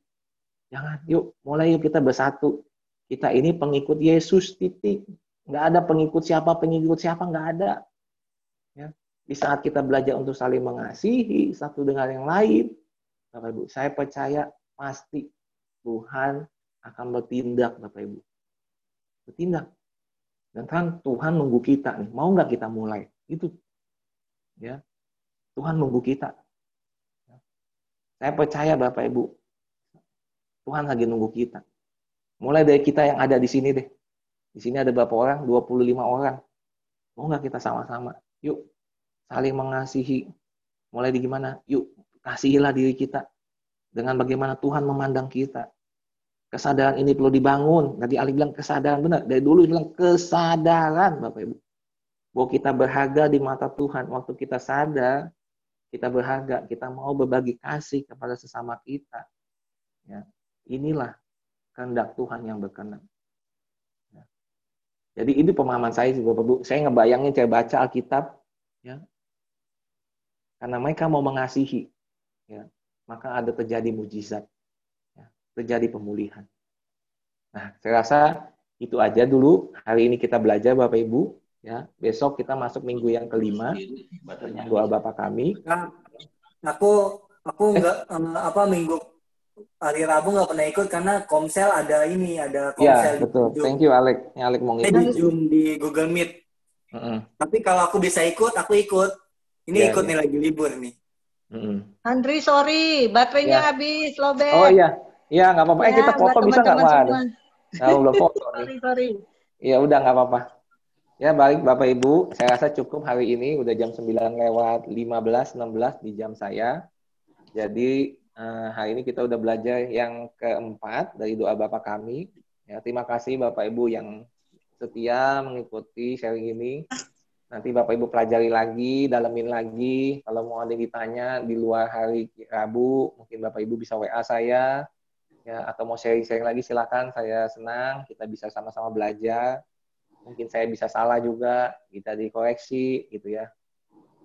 Jangan, yuk, mulai yuk kita bersatu. Kita ini pengikut Yesus, titik. Nggak ada pengikut siapa, pengikut siapa, nggak ada. Di saat kita belajar untuk saling mengasihi satu dengan yang lain, Bapak Ibu, saya percaya pasti Tuhan akan bertindak, Bapak Ibu. Bertindak. Dan kan Tuhan nunggu kita nih, mau nggak kita mulai? Itu. Ya. Tuhan nunggu kita. Ya. Saya percaya Bapak Ibu, Tuhan lagi nunggu kita. Mulai dari kita yang ada di sini deh. Di sini ada berapa orang? 25 orang. Mau nggak kita sama-sama? Yuk, saling mengasihi. Mulai di gimana? Yuk, kasihilah diri kita. Dengan bagaimana Tuhan memandang kita. Kesadaran ini perlu dibangun. Tadi Ali bilang kesadaran benar. Dari dulu bilang kesadaran Bapak Ibu. Bahwa kita berharga di mata Tuhan. Waktu kita sadar, kita berharga. Kita mau berbagi kasih kepada sesama kita. Ya, inilah kehendak Tuhan yang berkenan. Jadi ini pemahaman saya sih Bapak Ibu. Saya ngebayangin saya baca Alkitab ya. Karena mereka mau mengasihi ya. Maka ada terjadi mujizat. Ya. Terjadi pemulihan. Nah, saya rasa itu aja dulu hari ini kita belajar Bapak Ibu Ya, besok kita masuk minggu yang kelima. Doa Bapak kami. Nah, aku aku nggak eh, apa minggu hari Rabu nggak pernah ikut karena Komsel ada ini, ada Ya, Komsel betul. di Zoom. Thank you, Alek. Yang Alek mau ngikut. di Zoom di Google Meet. Mm-mm. Tapi kalau aku bisa ikut, aku ikut. Ini Iya, ikut iya. nih lagi libur nih. Mm-mm. Andri, sorry, baterainya Ya. habis, lobet. Oh iya, iya nggak apa-apa. Eh Ya, kita foto bisa nggak, Pak? Nah, belum foto nih. Sorry, sorry. Ya udah nggak apa-apa. Ya baik Bapak Ibu, saya rasa cukup hari ini udah jam 9 lewat 15 16 di jam saya. Jadi eh, hari ini kita udah belajar yang keempat dari doa Bapak kami. Ya, terima kasih Bapak Ibu yang setia mengikuti sharing ini. Nanti Bapak Ibu pelajari lagi, dalemin lagi. Kalau mau ada yang ditanya di luar hari Rabu, mungkin Bapak Ibu bisa WA saya ya atau mau sharing-sharing lagi silakan. Saya senang kita bisa sama-sama belajar. Mungkin saya bisa salah juga kita dikoreksi gitu ya.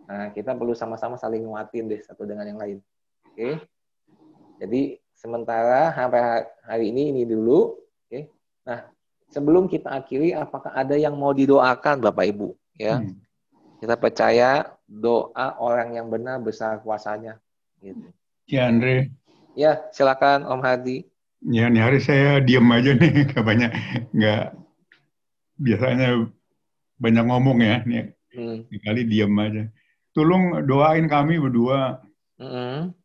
Nah kita perlu sama-sama saling nguatin deh satu dengan yang lain. Oke? Jadi sementara sampai hari ini ini dulu oke? Nah sebelum kita akhiri apakah ada yang mau didoakan bapak ibu ya Hmm. kita percaya doa orang yang benar besar kuasanya gitu Ya Andre, ya silakan Om Hadi ya ini hari saya diem aja nih, banyak, nggak biasanya banyak ngomong ya, nih Hmm. kali diem aja. Tolong doain kami berdua. Mm-mm.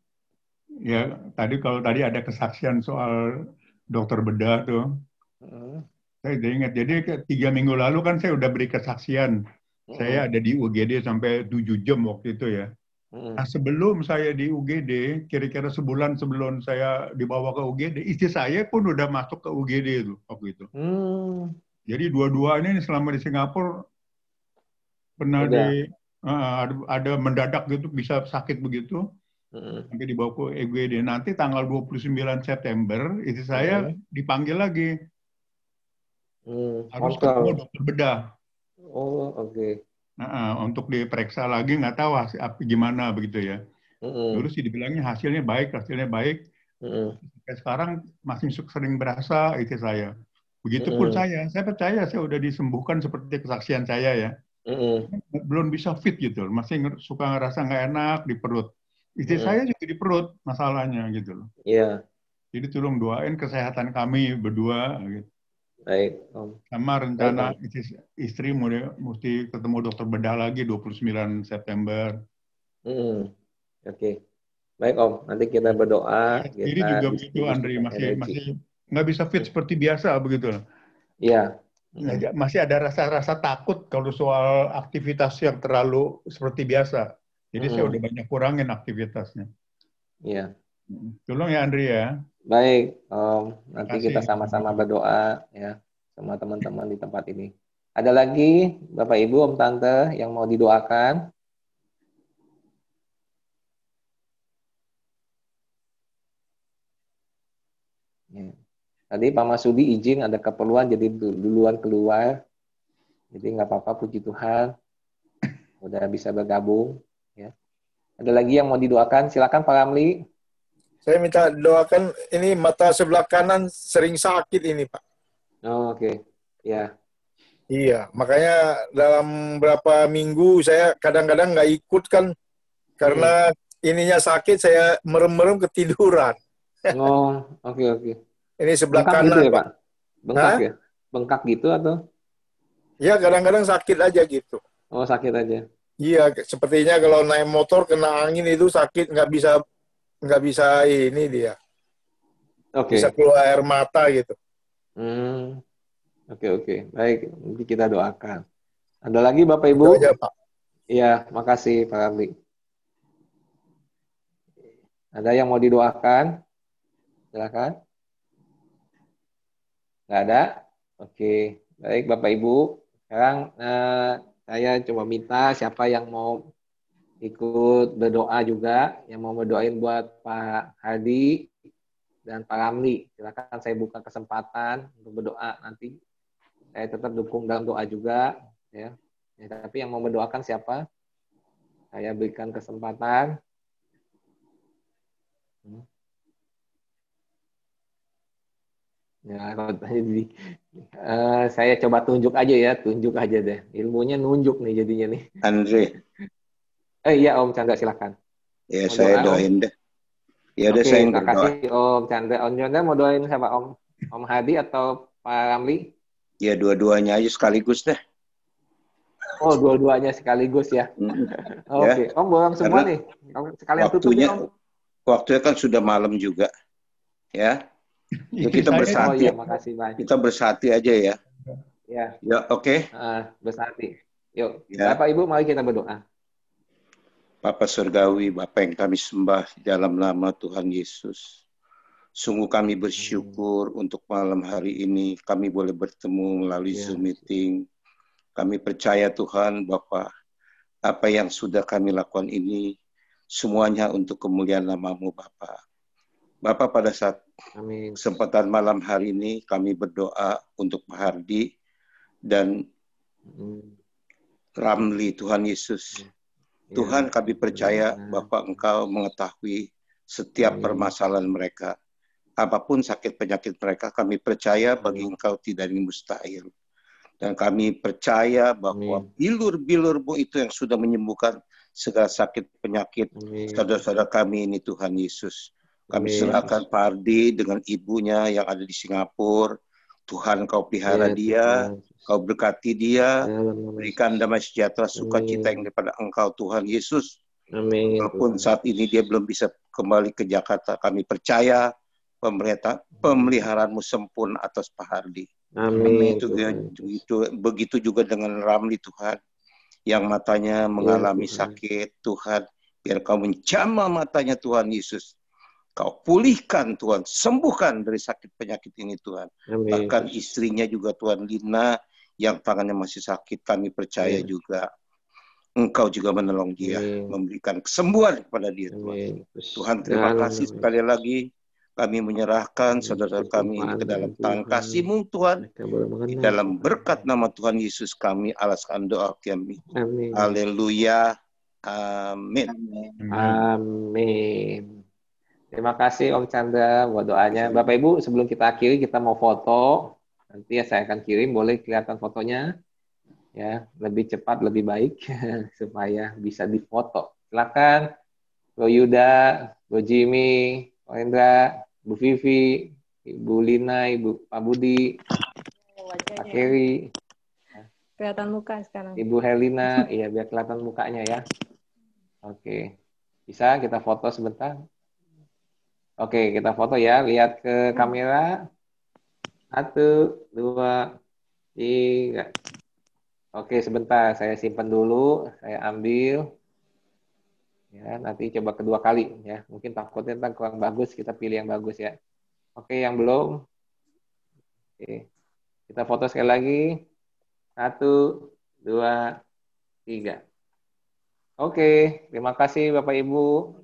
Ya tadi kalau tadi ada kesaksian soal dokter bedah tuh, Mm-mm. saya ingat. Jadi tiga minggu lalu kan saya udah beri kesaksian. Saya ada di UGD sampai 7 jam waktu itu ya. Nah, sebelum saya di UGD, kira-kira sebulan sebelum saya dibawa ke UGD, istri saya pun udah masuk ke UGD itu waktu itu. Hmm. Jadi dua-duanya ini selama di Singapura pernah Udah. di eh, ada, ada mendadak gitu bisa sakit begitu Mm-mm. sampai dibawa ke UGD. Nanti tanggal 29 September istri saya dipanggil lagi Hmm. harus ketemu dokter bedah. Oh, oke. Nah, untuk diperiksa lagi nggak tahu hasil apa gimana begitu ya. Mm-mm. Dulu sih dibilangnya hasilnya baik, hasilnya baik. Sampai sekarang masih sering berasa itu saya. Begitupun Mm-mm. saya, saya percaya saya udah disembuhkan seperti kesaksian saya ya. Mm-mm. Belum bisa fit gitu, masih suka ngerasa nggak enak di perut. Istri Mm-mm. saya juga di perut masalahnya gitu loh. Iya, Jadi tolong doain kesehatan kami berdua gitu. Baik, Om. Sama rencana Baik, istri, istri mau mesti ketemu dokter bedah lagi 29 September. Mm-mm. Oke. Baik, Om. Nanti kita berdoa. Jadi Kita juga begitu Andri masih energi. masih nggak bisa fit seperti biasa begitu. Iya. Nggak- masih ada rasa-rasa takut kalau soal aktivitas yang terlalu seperti biasa. Jadi saya Mm-mm. udah banyak kurangin aktivitasnya. Iya. Tolong ya Andri ya. Baik, Om. Nanti Terima kita kasih. sama-sama berdoa ya sama teman-teman di tempat ini. Ada lagi Bapak Ibu, Om Tante yang mau didoakan? Ya. Tadi Pak Masudi izin ada keperluan jadi du- duluan keluar. Jadi nggak apa-apa, puji Tuhan. Udah bisa bergabung. Ya. Ada lagi yang mau didoakan? Silakan Pak Ramli. Saya minta doakan ini mata sebelah kanan sering sakit ini Pak. Oh, Oke, ya. Iya, makanya dalam berapa minggu saya kadang-kadang nggak ikut kan karena ininya sakit saya merem-merem ketiduran. Oh, oke oke. Ini sebelah Bengkak kanan gitu ya, Pak? Pak. Bengkak Hah? ya? Bengkak gitu atau? Ya kadang-kadang sakit aja gitu. Oh, sakit aja. Iya, sepertinya kalau naik motor kena angin itu sakit nggak bisa nggak bisa ini dia Oke. bisa keluar air mata gitu. Hmm. Oke oke. Baik, nanti kita doakan. Ada lagi Bapak Ibu? Itu aja, Pak. Iya, makasih Pak Ramli. Ada yang mau didoakan? Silakan. Nggak ada? Oke. Baik Bapak Ibu. Sekarang eh, saya coba minta siapa yang mau ikut berdoa juga, yang mau berdoain buat Pak Hadi dan Pak Ramli. Silakan saya buka kesempatan untuk berdoa nanti. Saya tetap dukung dalam doa juga, ya. Ya, tapi yang mau mendoakan siapa? Saya berikan kesempatan. Ya, jadi uh, saya coba tunjuk aja ya, tunjuk aja deh. Ilmunya nunjuk nih jadinya nih. Andre. Eh iya Om Chandra silakan. Ya mau saya doa, doain deh. Ya udah saya terima kasih Om Chandra. Om Chandra mau doain siapa Om? Om Hadi atau Pak Ramli? Ya dua-duanya aja sekaligus deh. Oh dua-duanya sekaligus ya. Oke, okay. ya. Om bolong semua Karena nih. Sekalian waktunya, tutup ya Om. Waktunya kan sudah malam juga. Ya. Ya, kita bersati. Oh, ya, makasih banyak. Kita bersati aja ya. Ya. Ya, oke. Okay. Uh, bersati. Yuk, ya. Bapak Ibu mari kita berdoa. Bapa Surgawi, Bapak yang kami sembah dalam nama Tuhan Yesus. Sungguh kami bersyukur hmm. untuk malam hari ini kami boleh bertemu melalui ya. Zoom meeting. Kami percaya Tuhan Bapak, apa yang sudah kami lakukan ini semuanya untuk kemuliaan namamu Bapak. Bapak pada saat Amin. kesempatan malam hari ini kami berdoa untuk Pak Hardi dan hmm. Ramli Tuhan Yesus. Ya. Tuhan kami percaya ya. Bapak Engkau mengetahui setiap Amin. permasalahan mereka. Apa pun sakit penyakit mereka, kami percaya bagi Engkau tidak ini mustahil. Dan kami percaya bahwa bilur-bilurmu itu yang sudah menyembuhkan segala sakit penyakit saudara-saudara kami ini Tuhan Yesus. Kami Amin. serahkan Pak Ardi dengan ibunya yang ada di Singapura. Tuhan kau pelihara ya, dia, Tuhan. Kau berkati dia, ya, berikan damai sejahtera, sukacita yang daripada Engkau Tuhan Yesus. Amin. Walaupun saat ini dia belum bisa kembali ke Jakarta, kami percaya pemerintah pemeliharaanmu sempurna atas Pak Hardi. Amin. Itu, itu, begitu juga dengan Ramli Tuhan yang matanya mengalami ya, sakit Tuhan biar kau menjamah matanya Tuhan Yesus Kau pulihkan Tuhan, sembuhkan dari sakit penyakit ini Tuhan. Amin. Bahkan istrinya juga Tuhan Lina yang tangannya masih sakit, kami percaya Amin. juga Engkau juga menolong dia, Amin. memberikan kesembuhan kepada dia Tuhan. Amin. Tuhan terima kasih sekali lagi kami menyerahkan saudara kami ke dalam tangan kasih-Mu Tuhan. Di dalam berkat nama Tuhan Yesus kami alaskan doa kami. Haleluya. Amin. Amin. Terima kasih Om Chandra buat doanya. Bapak Ibu, sebelum kita akhiri kita mau foto. Nanti ya saya akan kirim, boleh kelihatan fotonya. Ya, lebih cepat, lebih baik supaya bisa difoto. Silakan Bro Yuda, Bro Jimmy, Bro Indra, Bu Vivi, Ibu Lina, Ibu Pak Budi, Pak Keri. Kelihatan muka sekarang. Ibu Helena, iya biar kelihatan mukanya ya. Oke. Bisa kita foto sebentar? Oke, kita foto ya. Lihat ke kamera. Satu, dua, tiga. Oke, sebentar. Saya simpan dulu. Saya ambil. Ya, nanti coba kedua kali ya. Mungkin takutnya tentang kurang bagus, kita pilih yang bagus ya. Oke, yang belum. Oke. Kita foto sekali lagi. Satu, dua, tiga. Oke, terima kasih Bapak Ibu.